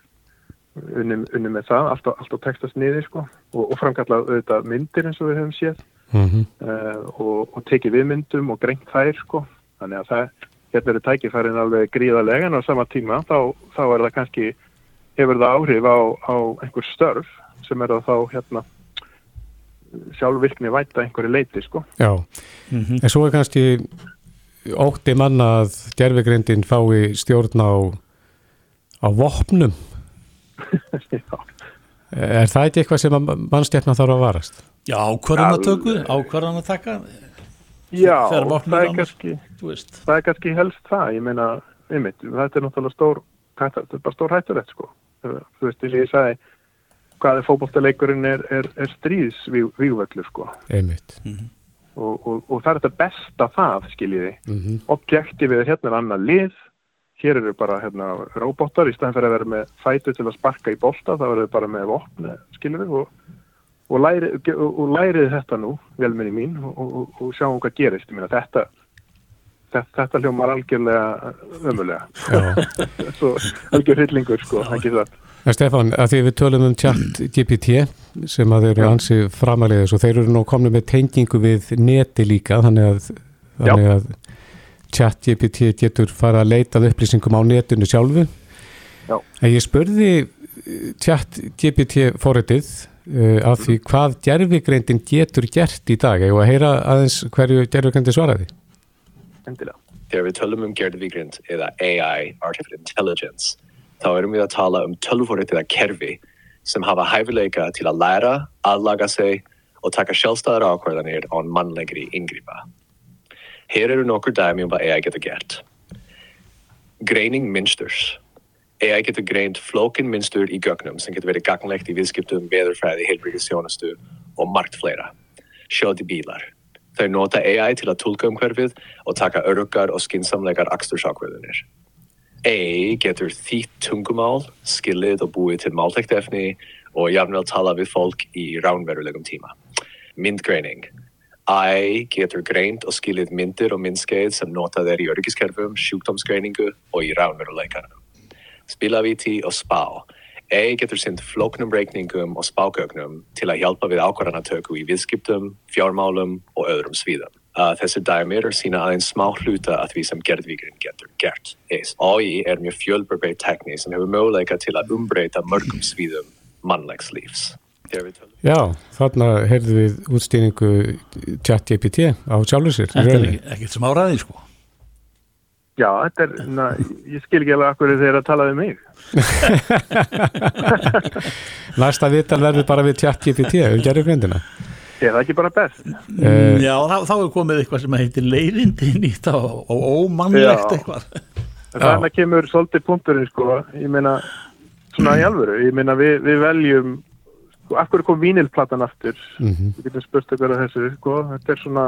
unni, unni með það, allt á, allt á textasniði sko, og, og framkalla auðvitað myndir eins og við höfum séð. Mm uh, og, og tekið við myndum og grengt þær sko. þannig að það, hérna eru tækifærin alveg gríðarlega en á sama tíma þá, þá er það kannski hefur það áhrif á, á einhver störf sem er það þá hérna sjálfvirkni væta einhverju leiti sko. Já, en svo er kannski ótti manna að gerfigreindin fái stjórn á á vopnum. Já. er það ekki eitthvað sem að mannstjárna þarf að varast? Já, ákvarðanatöku, ákvarðanataka. Já, það er kannski það er kannski helst það, ég meina einmitt, þetta er náttúrulega stór þetta þetta er bara stór hættulegt sko þú veist, eins og ég sagði hvað er fótboltaleikurinn er, er, er stríðs vígvöldur sko. Einmitt. og, og, og það er þetta besta það skiljiði, Mm objektivið er hérna er annað lið. Hér eru bara hérna robotar í staðan fyrir að vera með fætu til að sparka í bolta þá eru þau bara með vopn skiljiði og, og, læri, og, og lærið þetta nú velminni mín og, og, og sjáum hvað gerist. Ég meina þetta þetta, hljómar algjörlega ömulega Já. svo algjör hryllingur sko, Stefán, að því við tölum um chat GPT sem að þeir eru ansi framalegis og þeir eru nú komni með tengingu við neti líka þannig að, þannig að chat GPT getur fara að leita að upplýsingum á netinu sjálfu. Já. en ég spurði eh, chat GPT forritið uh, af því hvað gerfigreindin getur gert í dag? Og að heyra aðeins hverju gerfigreindin svaraði endilega Þegar við tölum um gerðvígrind eða AI, Artificial Intelligence, þá erum við að tala um tölvurit eða kerfi sem hafa hæfileika til að læra, aðlaga sig og taka sjálfstæðar ákvarðanir án mannlegri yngripa. Hér eru nokkur dæmi um hvað AI getur gert. Greining mynsturs. AI getur greint flókin mynstur í gögnum sem getur verið gagnlegt í viðskiptum, veðurfræði, heilbríkisjónustu og margt fleira. Sjóði bílar. Þau nota AI til að tólka umhverfið og taka örgar og skinsamlegar akstursákvöðunir. AI getur þýtt tungumál, skilið og búið til máltækt efni og jafnvel tala við fólk í ránverulegum tíma. Myndgreining. AI getur greint og skilið myndir og myndskeið sem notað er í örgiskerfum, sjúkdómsgreiningu og í ránveruleikanum. Spilavíti og spá. AI getur sinnt flóknum reikningum og spágögnum til að hjálpa við ákvarðanatöku í viðskiptum, fjármálum og öðrum svíðum. Uh, þessi dæmir er sína aðeins smá hluta að því sem gerðvíkurinn getur gert. AI er mjög fjölbreytt tekni sem hefur möguleika til að umbreyta mörgum svíðum mannlegs lífs. Já, þarna heyrðu við útstýringu chat GPT á sjálfur sér þetta er ekkert sem áræði sko Já, þetta er, na, ég skil ekki alveg akkur þeir að tala um mig. Næsta vital verður bara við chat GPT um gerfigreindina Er það ekki bara best? Eh, Já, þá, þá er komið eitthvað sem heitir leirindi nýtt og, og ómannlegt eitthvað. Þannig kemur svolítið punkturinn sko, ég meina svona í alvöru, ég meina við, við veljum sko, af hverju kom vínilplatan aftur? Mhm. við getum spurt ykkur að þessu sko, þetta er svona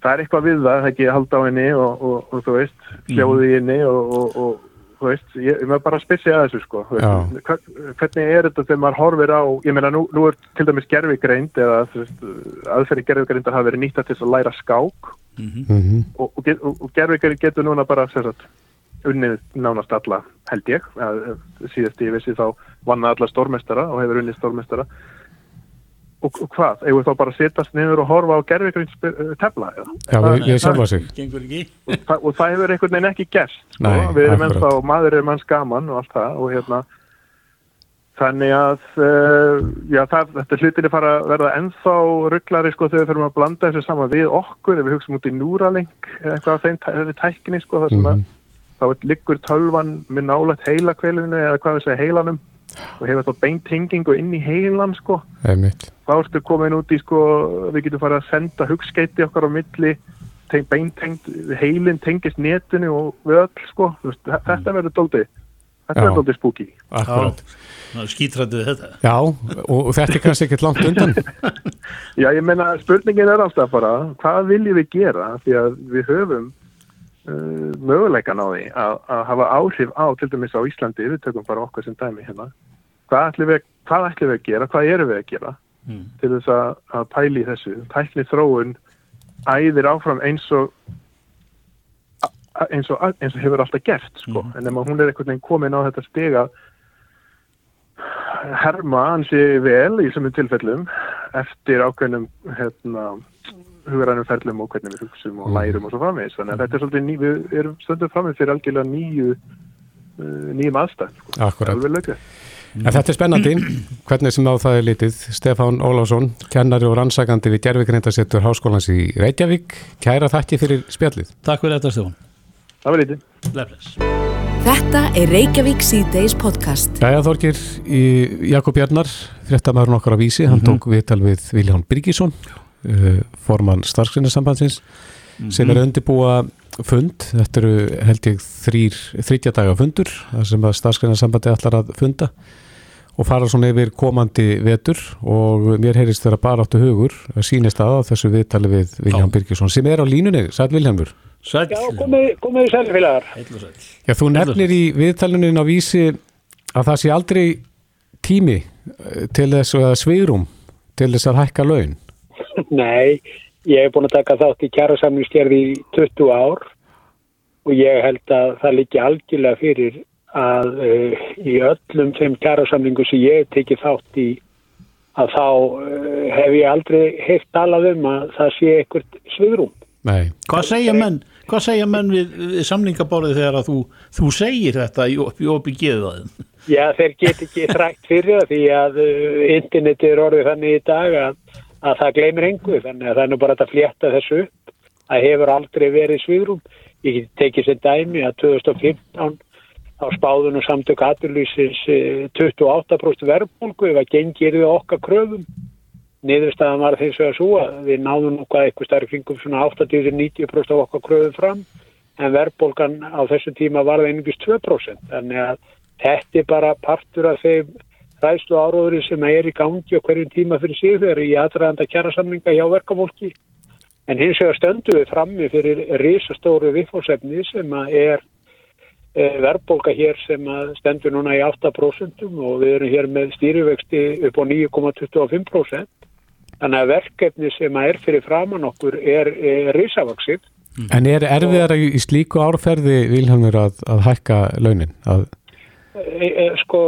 það er eitthvað við það, það er ekki að halda á henni og, og, og þú veist, hljóði í henni og, og, og þú veist, ég, ég maður bara spyrsi að þessu sko, veist, hvernig er þetta þegar maður horfir á, ég meina nú, nú er til dæmis gerfigreind eða aðferði gerfigreind að hafa verið nýtt til þess að læra skák. Mhm. og, og, get- og, og gerfikari getur núna bara sagt, unnið nánast alla held ég, að, síðast ég vissi þá vann alla stórmestara og hefur unnið stórmestara og, og hvað, eigum við þá bara að sittast niður og horfa á gerðvigrins tefla eða? Já, við, við sjálfa sig. Gengur ekki. Og, það- og það hefur einhvern veginn ekki gerst, sko. Nei, við erum ennþá, maður er manns gaman og allt það og hérna, þannig að, uh, já, það, þetta hlutir er fara að verða ennþá rugglari, sko, þegar við þurfum að blanda þessu saman við okkur, ef við hugsaum út í Núralink, eða eitthvað af þeim, þeirri tækni, sko, það sem að, þá liggur tölvan með nálægt heilakveilinu eða hvað við segja heilanum og hefur þá beintengingu inn í heilan, sko. Þá ertu komin út í sko, við getum farið að senda hugskeiti okkar á milli teng, beintengt, heilin tengist netinu og við öll sko. Þú veist, þe- þetta verður dóldi þetta verður dóldi spooky. Akkurat. Skítrættið þetta. Já, og, þetta er kannski ekkert langt undan. Já, ég meina spurningin er alltaf bara hvað viljum við gera? Því að við höfum uh, möguleikan á því að, að hafa áhrif á til dæmis á Íslandi, við tökum bara okkar sem dæmi hérna hvað ætlum við, við að gera, hvað erum við að gera Mm. til þess að, að pæli þessu tækni þróun æðir áfram eins og eins og, eins og hefur alltaf gert sko. en ef hún er einhvern veginn komin á þetta stig að herma hansi vel í þessum tilfellum eftir ákveðnum hérna, hugarænum ferlum og hvernig við hugsum og lærum og svo framvegis þannig að þetta er svolítið ný, við erum stöndum framvegis fyrir algjörlega nýju uh, nýjum aðstæð sko. En þetta er spennandi, hvernig sem á það er litið. Stefán Ólásson, kennari og rannsakandi við Gervigreindasettur Háskólans í Reykjavík. Kæra þakki fyrir spjallið. Takk fyrir þetta, Stefán. Það var lítið. Blefles. Þetta er Reykjavík C-Days podcast. Jæja Þorgir, í Jakob Bjarnar, fréttamaðurinn okkar á Vísi, hann tók viðtal við Vilján Birgisson, uh, formann starfsgrinarsambandsins, sem er að undirbúa fund, þetta eru held ég þrýr, þrítja daga fundur, þar sem að starfsgrinnarsambandi ætlar að funda og fara svona yfir komandi vetur og mér heyrist þeirra bara áttu hugur að sýnist að á þessu viðtali við Vilján Birgisson sem er á línunni, sæl Viljámur. Sæll. Já, komið, komið í sælfélagar. Já, þú nefnir í viðtalunin á vísi að það sé aldrei tími eh, til þess að svigrum til þess að hækka laun. Nei, ég hef búin að taka þátt í kjærasamningsgerði í 20 ár og ég held að það líki algjörlega fyrir að uh, í öllum þeim kjærasamningu sem ég hef tekið þátt í að þá uh, hef ég aldrei heilt talað um að það sé eitthvað svigrum. Nei, Hvað segja menn, hvað segja menn við, við samningaborðið þegar að þú, þú segir þetta í, í opið geðaðin? Já, þeir get ekki þrækt fyrir það því að uh, interneti er orðið þannig í dag að, að það gleymir engu þannig að það er nú bara að flétta þessu upp. Það hefur aldrei verið svigrum ég get tekið sér dæmi að 2015 á spáðunum samtök aturlýsins 28% verðbólgu ef að gengir við okkar kröfum. Niðurstaðan var þess að svo að við náðum hvað eitthvað stærri kringum svona 80-90% af okkar kröfum fram en verðbólgan á þessu tíma var það einungis 2% þannig að þetta er bara partur af þeim ræðslu áróðuri sem er í gangi og hverjum tíma fyrir sig þegar í aðræðanda kjærasamninga hjá verkafólki en hins vegar stöndum við frammi fyrir risastóru viðfórsefni sem er eh, verðbólga hér sem stendur núna í 8% og við erum hér með stýrivexti upp á 9,25% þannig að verkefni sem er fyrir framann okkur er, er risavaksinn en er erfiðar í slíku árferði Vilhelmur að, að hækka launin? Að, sko,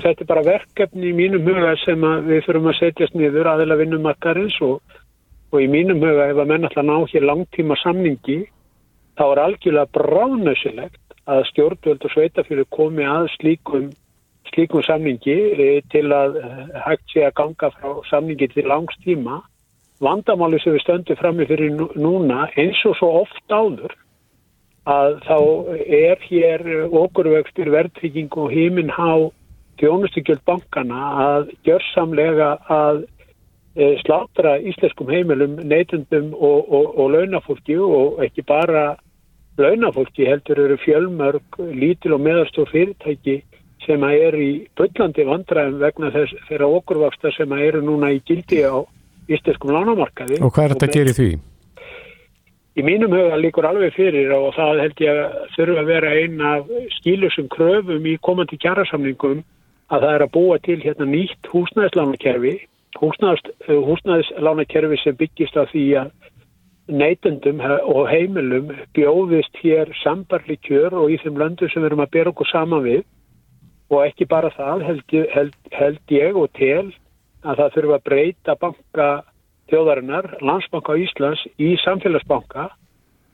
þetta er bara verkefni í mínum huga sem við þurfum að setjast niður aðeila vinnumarkarins og, og í mínum huga ef að menn alltaf ná hér langtíma samningi þá er algjörlega bráðnössilegt að stjórnvöld og sveitafjölu komi að slíkum, slíkum samningi e, til að e, hægt sé að ganga frá samningi til langstíma vandamáli sem við stöndum frammi fyrir nú- núna eins og svo oft áður að þá er hér okurvöxtur verðtrygging og híminn há þjónustugjöld bankana að gjörsamlega að e, slátra íslenskum heimilum, neytundum og, og, og launafólki og ekki bara launafólki heldur eru fjölmörg, lítil og meðarstór fyrirtæki sem að er í bullandi vandræðum vegna þess þeirra okurvöxta sem að eru núna í gildi á íslenskum lánamarkaði. og hvað er þetta að gera í því? Í mínum huga líkur alveg fyrir og það held ég að þurfa að vera einn af skílusum kröfum í komandi kjærasamningum að það er að búa til hérna nýtt húsnæðislánakerfi, húsnæðis, húsnæðislánakerfi sem byggist á því að neytendum og heimilum bjóðist hér sambarli kjör og í þeim löndum sem við erum að bera okkur saman við. Og ekki bara það held, held, held ég og tel að það þurfa að breyta banka þjóðarinnar, landsbanka Íslands í samfélagsbanka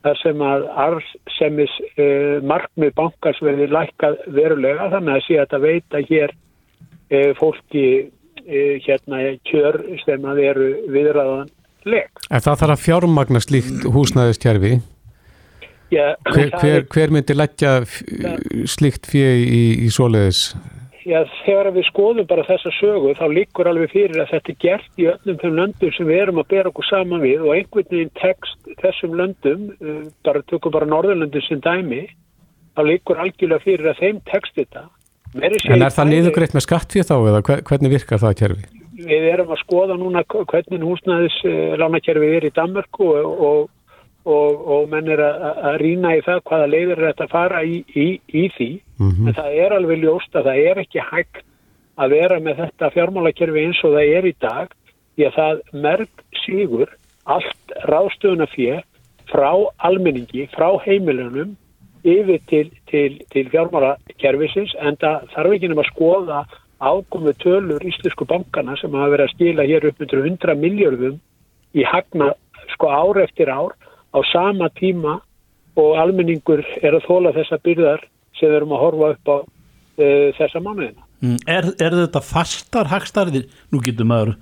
þar sem að arðsemis uh, markmið bankars verði lækkað verulega þannig að sé að þetta veita hér uh, fólki uh, hérna kjör sem að veru viðræðanleg. En það þarf að fjármagna slíkt húsnæðistjærfi. Já, Hver, hver, er- hver myndi f- slíkt fyrir í, í svoleiðis? Já, þegar við skoðum bara þessa sögu þá líkur alveg fyrir að þetta er gert í öllum þeim löndum sem við erum að bera okkur saman við og einhvern veginn tekst þessum löndum, uh, bara tökum bara Norðurlöndum sem dæmi, þá líkur algjörlega fyrir að þeim tekst þetta. Að En er það niðurgreitt með skatt fyrir þá eða hver- hvernig virkar það kjærfi? Við erum að skoða núna hvernig húsnæðis uh, lánakerfið er í Danmörku og, og, og, og menn er að, rýna í það hvaða leiðir er þetta að fara í, í, í því. En það er alveg ljóst að það er ekki hægt að vera með þetta fjármálakerfi eins og það er í dag því að það merg sígur allt ráðstöðuna fyrir frá almenningi, frá heimilunum yfir til, til, til fjármálakerfisins en það þarf ekki nema að skoða ákomu tölur íslensku bankana sem hafa verið að skila hér upp undir 100 miljardum í hagna sko ár eftir ár á sama tíma og almenningur er að þóla þessa byrðar sem við erum að horfa upp á uh, þessa mánuðina. Mm, Er, er þetta fastar hagstærðir? Nú getur maður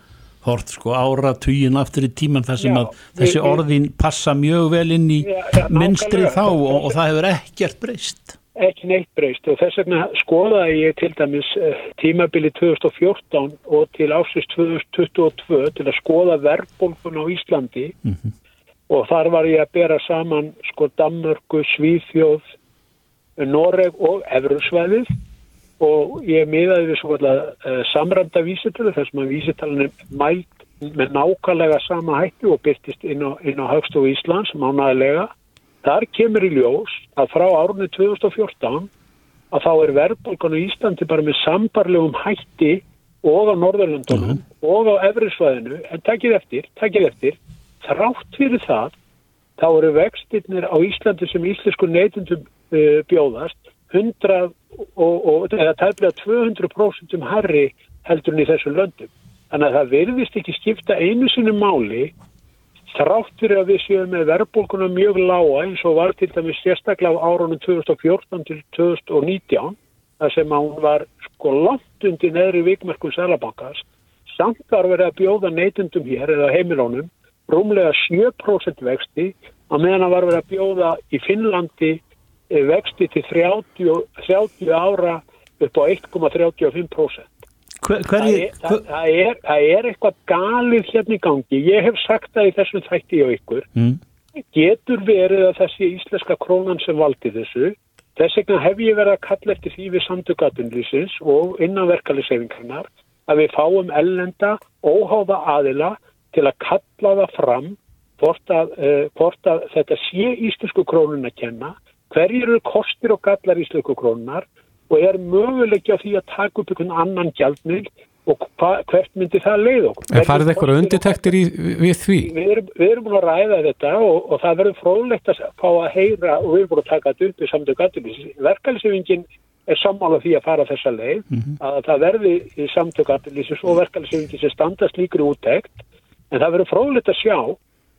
hort sko ára tugin aftur í tíman þar sem Já, að þessi orðin passa mjög vel inn í Já, já, nákvæmlega. þá og, og það hefur ekkert breyst. Ekki neitt breyst og þess vegna skoðaði ég til dæmis uh, tímabili 2014 og til ásins 2022 til að skoða verðbólfun á Íslandi og þar var ég að bera saman sko Danmörku, Svíþjóð, Noreg og Evrusvæðið. Og ég miðaði við svo uh, samræmda vísitölu þess að vísitalan er mælt með nákvæmlega sama hætti og byrtist inn á, á Hagstofu Íslands mánaðilega. Þar kemur í ljós að frá árunni 2014 að þá er verðbólgan á Íslandi bara með sambarlegum hætti og á Norðurlöndunum og á Efrisvæðinu, en takkið eftir, takkið eftir, þrátt fyrir það þá eru vextirnir á Íslandi sem íslensku neytundum uh, bjóðast 100 og, og eða tæmlega 200% um herri heldur en í þessum löndum. Þannig að það verðist ekki skipta einu sinni máli þrátt fyrir að við séum með verðbólkuna mjög lága eins og var til dæmis sérstaklega á árunum 2014 til 2019 þar sem að hún var sko langt undir neðri vikmerkum Sælabankars samt var verið að bjóða neytundum hér eða heimilónum rúmlega 7% vexti að meðan að var verið að bjóða í Finnlandi eh, vexti til 30, 30 ára upp á 1,35%. Hver, Það hverji, er, það, það, er, það er eitthvað galið hérna í gangi. Ég hef sagt það í þessum þætti á ykkur. mm, Getur verið að þessi íslenska krónan sem valdi þessu. Þess vegna hef ég verið að kalla eftir því við samtökatunlýsins og innanverkalisefingarnar að við fáum ellenda óháða aðila til að kalla það fram hvort að, uh, að þetta sé íslensku krónun að kenna, hverjir eru kostir og gallar íslensku krónunar og er möguleiki á því að taka upp einhvern annan gjaldmil og hva, hvert myndi það leið okkur. En farið eitthvað undirtektir í, við því? við erum, við erum búin að ræða þetta og, og það verður fróðlegt að fá að heyra og við erum búin að taka þetta upp í samtök aðlýsins. Verkefnisefingin er sammála því að fara þessa leið að það verði í samtök aðlýsins og verkefnisefingin sem standast líkri úttekt en það verður fróðlegt að sjá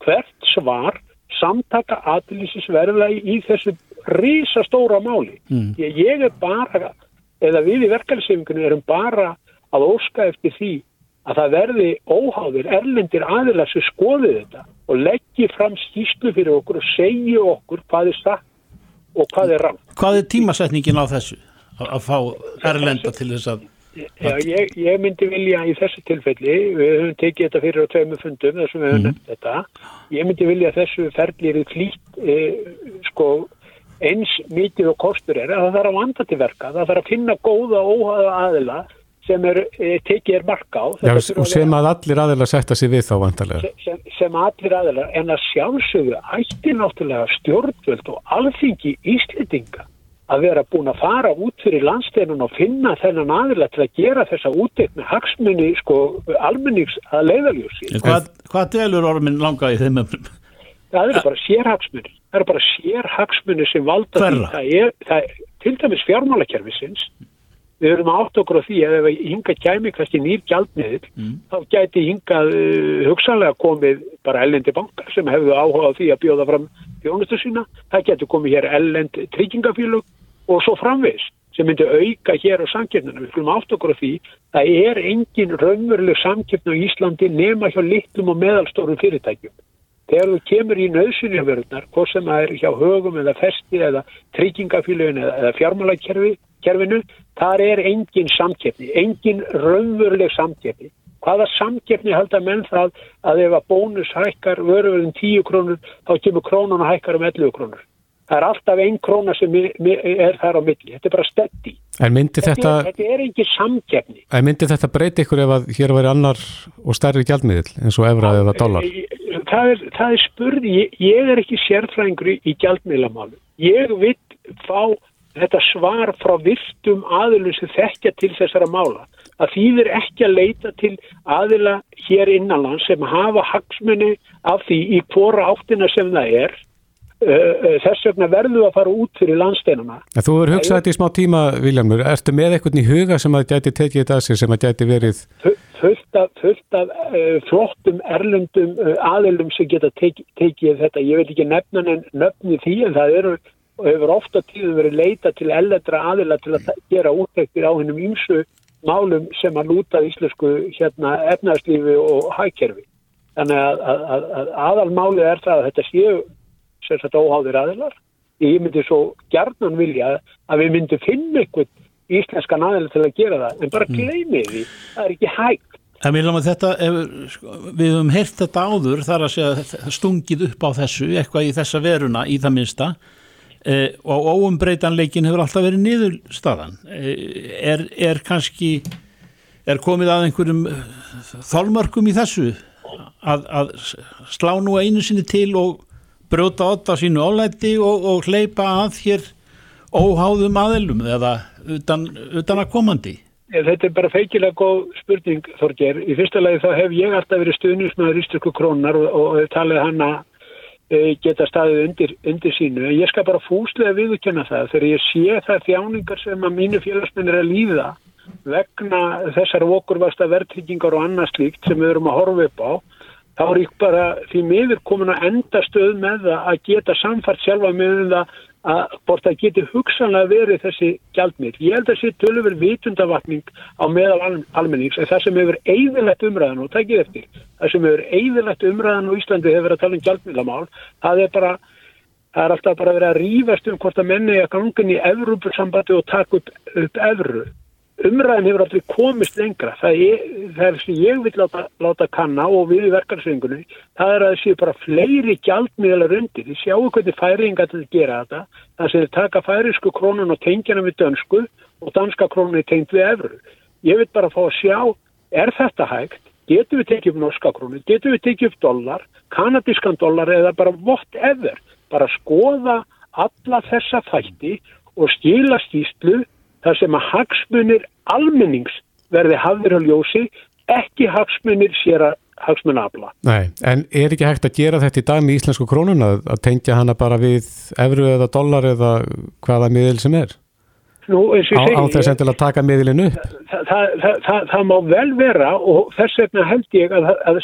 hvert svar samtaka aðlýsins verðlagi í þessu rísastóra máli. Mm. Ég, ég er bara, eða við í verkefnisefinginu erum bara að óska eftir því að það verði óháðir erlendir aðilar sem skoði þetta og leggji fram skýslu fyrir okkur og segji okkur hvað er satt og hvað er rann. hvað er tímasetningin á þessu? Að fá erlenda til þess að Já, ég, ég myndi vilja í þessu tilfelli, við höfum tekið þetta fyrir á tveimur fundum þessum við höfum nefnt þetta, ég myndi vilja þessu ferli er flýtt e, sko eins mikið og kostur er að það þarf að vanda til verka, það þarf að finna góða óhaða aðila sem er, e, tekið er marka á. Já, og sem að allir aðeins setja sig við þá vantarlega. sem, sem allir aðeinar en að sjálfsögðu ætti náttúrulega stjórnvöld og alþingi Íslendinga að vera búin að fara út fyrir landsteinun og finna þennan aðila til að gera þessa úteitt með hagsmunni sko almennings að leiðaljósi. hvað, hvað delur ormin langa í þeim öfnum? Það eru bara sérhagsmunni. Það eru bara sérhagsmunni sem valda Hverra? því. Það er, það er til dæmis fjármálakerfisins við erum átt okkur á því að ef hinga kæmi kannski nýr gjaldmiðil mm. þá gæti hingað uh, hugsanlega komið bara ellendi bankar sem hefðu áhugað því að bjóða fram þjónustu sína, það getur komið hér ellend tryggingafílug og svo framvis sem myndi auka hér á samkjöfnuna. Við skulum átt okkur á því það er engin raunveruleg samkjöfn á Íslandi nema hjá litlum og meðalstórum fyrirtækjum. Þegar þú kemur í nöðsynjaförðunar, hvort sem það er hjá högum eða festi eða tryggingafílugin eða, eða fjármálakerfi, kerfinu, þar er engin samkeppni, engin raunveruleg samkeppni. Hvaða samkeppni held að menn það að ef að bónus hækkar vöruverðin 10 krónur, þá kemur krónun að hækkar um 11 krónur. Það er alltaf einn króna sem er þar á milli. Þetta er bara steddi. Þetta, þetta, þetta er ekki samkeppni. En myndi þetta breyti ykkur ef að hér væri annar og stærri gjaldmiðil eins og efrað eða dólar? Það er, það er spurði. Ég, ég er ekki sérfræðingur í gjaldmiðlamálu. Ég vil fá þetta svar frá virtum aðilum sem þekkja til þessara mála að þýðir ekki að leita til aðila hér innanlands sem hafa hagsmunni af því í hvora áttina sem það er þess vegna verðu að fara út fyrir landsteinuna. Þú verður hugsað þetta í smá tíma Viljarmur, ertu með eitthvað í huga sem að gæti tekið þetta að sig sem að gæti verið fullt af, fullt af uh, flottum erlendum uh, aðilum sem geta teki, tekið þetta, ég veit ekki nefna nefni því en það eru hefur ofta tíðu verið leita til elledra aðila til að gera útrektir á hennum ímsu málum sem að lúta íslensku hérna efnarslífi og hækkerfi. Þannig að, að, að, að aðalmálið er það að þetta séu sérstaklega óháðir aðilar. Ég myndi svo gerðnan vilja að við myndum finna einhvern íslenskan aðila til að gera það, en bara mm. gleymið því, það er ekki hægt. En við, þetta, sko, við höfum heyrt þetta áður þar að segja stungið upp á þessu, eitthvað í þessa veruna í það minsta eh, og óumbreytanleikin hefur alltaf verið niður staðan. Eh, er, er kannski, er komið að einhverjum þálmörkum í þessu að, að slá nú einu sinni til og brjóta átt á sínu álæti og, og hleypa að hér óháðum aðelum eða utan, utan að komandi? Þetta er bara feikilega góð spurning Þorger. Í fyrsta lagi þá hef ég alltaf verið stuðnismæður ístökku krónar og, og talið hann að e, geta staðið undir, undir sínu. Ég skal bara fúslega viðkjöna það þegar ég sé það þjáningar sem að mínu félagsmennir er að líða vegna þessar okurvasta verðtryggingar og annað slíkt sem við erum að horfa upp á þá er ég bara því miður komin að enda stöð með það að geta samfart sjálfa með um það að bort að geti hugsanlega verið þessi gjaldmið. Ég held að þessi tölur vitundavatning á meðal almennings en það sem hefur eigðilegt umræðan og takkið eftir, það sem hefur eigðilegt umræðan og Íslandi hefur verið að tala um gjaldmiðlamál, það er bara það er alltaf bara verið að rýfast um hvort að menni að gangin í Evrópussambandi og taka upp, upp Evru umræðin hefur aldrei komist lengra. Það er, það er sem ég vil láta, láta kanna og við í verkarsöngunni það er að það séu bara fleiri gjaldmiðlar undir, þið sjáu hvernig færinga til að gera þetta, það séu taka færisku krónun og tengjana við dönsku og danska krónun er tengt við efru ég vil bara fá að sjá, er þetta hægt? Getur við tekið upp norska krónu? Getur við tekið upp dollar, kanadískan dollar eða bara whatever? Bara skoða alla þessa þætti og skila skýstlu þar sem að hagsmunir almennings verði hafður á ljósi, ekki hagsmunir sér að hagsmunna afla. Nei, en er ekki hægt að gera þetta í dag með íslensku krónuna, að tengja hana bara við efru eða dollar eða hvaða miðil sem er? Nú, á, á þess að taka miðilinu upp? Það, það, það, það má vel vera og þess vegna held ég að, að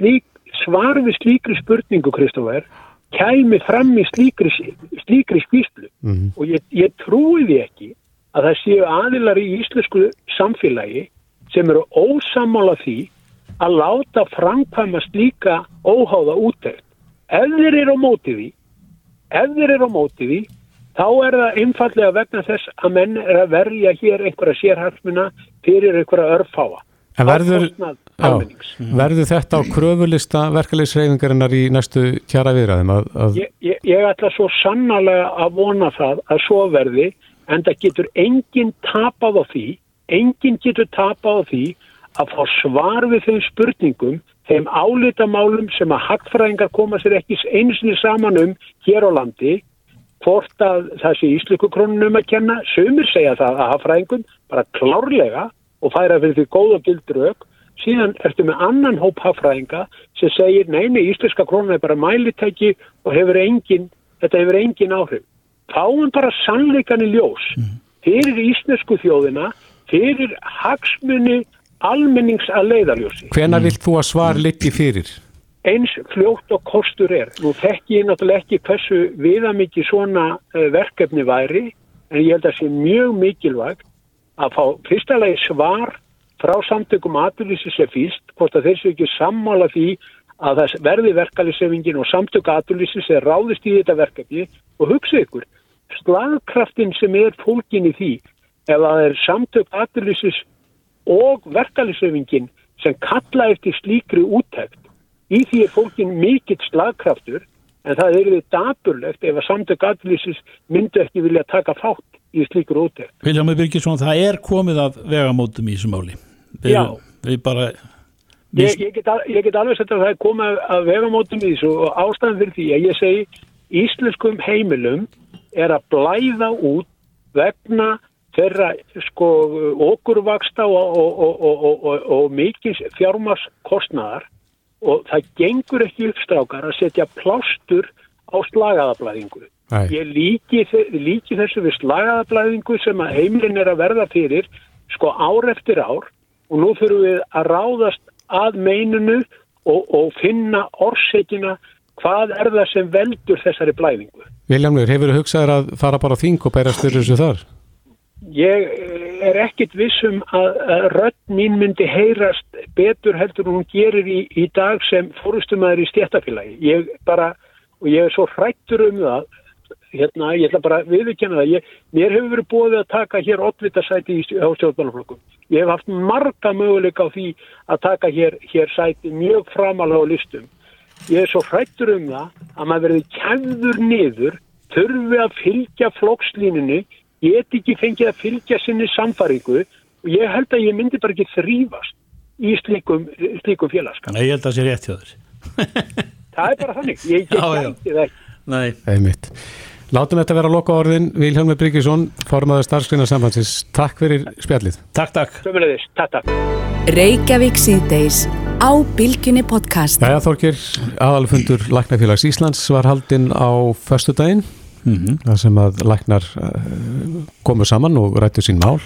slík, svar við slíkri spurningu, Kristófer, kæmi fram í slíkri, slíkri skýrslu mm -hmm. og ég, ég trúi því ekki að það séu aðilar í íslensku samfélagi sem eru ósamála því að láta framkvæmast líka óháða útækt. Ef þeir eru á mótið því, ef þeir eru á mótið því, þá er það einfallega vegna þess að menn er að verja hér einhverja sérhalsmuna fyrir einhverja örfáa. En verður, já, verður þetta á kröfulista verkefliðsreyfingarinnar í næstu kjara viðræðum? Að, að... Ég, ég, ég ætla svo sannarlega að vona það að svo verði en það getur enginn tapað á því, enginn getur tapað á því að fá svar við þeim spurningum, þeim álitamálum sem að hackfræðingar koma sér ekki einsinni saman um hér á landi, hvort að það sé íslukukrónunum að kenna, sömur segja það að hackfræðingun bara klárlega og færa fyrir því góð og gildur auk, síðan ertu með annan hóp hackfræðinga sem segir neini, íslenska krónun er bara mælitæki og hefur engin, þetta hefur engin áhrif fáum bara sannleikan í ljós mm. fyrir íslensku þjóðina, fyrir hagsmunni almennings að leiðarljósi. Hvena vilt þú að svar liggi fyrir? Eins fljótt og kostur er. Nú þekki ég náttúrulega ekki hversu viðamikið svona uh, verkefni væri, en ég held að sé mjög mikilvægt að fá fyrstulega svar frá samtökum aturlýsi sem fyrst, hvort að þessu ekki sammála því að það verði verkefnisefingin og samtöku aturlýsi sem ráðist í þetta verkefni og hugsa ykkur, slagkraftin sem er fólkin í því, ef það er samtök aturlýsis og verkefnisefingin sem kalla eftir slíkri úttækt, í því er fólkin mikill slagkraftur en það eru þið daburlegt ef að samtök aturlýsis myndu ekki vilja taka fátt í slíkur úttækt. Viljámi Birgisson, það er komið af vegamótum í þessu máli. Við, Já. Við bara... Ég, ég, get, ég get alveg sett að það er komið að vegamótum í þessu og ástæðan fyrir því að ég segi íslenskum heimilum er að blæða út vegna þeirra sko okurvaksta og, og, og, og, og, og, og mikils fjármars kostnaðar og það gengur ekki uppstrákar að setja plástur á slagaðablæðingu. Nei. Ég líki, líki þessu við slagaðablæðingu sem að heimilin er að verða fyrir sko ár eftir ár og nú þurfum við að ráðast að meinunu og, og finna orsekina hvað er það sem veldur þessari blæðingu. Viljamur, hefur þú hugsaður að fara bara þing og bæra styrir þessu þar? Ég eh, er ekkit vissum að, að rödd mín myndi heyrast betur heldur hún gerir í, í dag sem fórustumæður í stjættafélagi. Ég bara, og ég er svo hrættur um það, hérna, ég ætla bara að viðurkenna það, ég, mér hefur verið búið að taka hér oddvitasæti í stjó- á stjórnbálaflokkum. Ég hef haft marga möguleika á því að taka hér, hér sæti mjög framalega á listum. Ég er svo hrættur um það að maður verði kæður niður, þurfi að fylgja flokkslínunni, get ekki fengið að fylgja sinni samfaringu og ég held að ég myndi bara ekki þrýfast í slíkum, slíkum félagskap. Nei, ég held að það sé rétt hjá þér. Það er bara þannig. Ég get gæti það ekki. Nei. Einmitt. Látum þetta vera loka orðin. Vilhelmur Bryggjesson, formaður starfskreina sambandsins. Takk fyrir spjallið. Takk, takk. Sömulegðis, takk, takk. Reykjavík síðdeis á Bilginni podcast. Jæja Þorgir, aðalfundur Læknafélags Íslands var haldinn á föstudaginn, Mm þar sem að læknar uh, komu saman og rættu sín mál.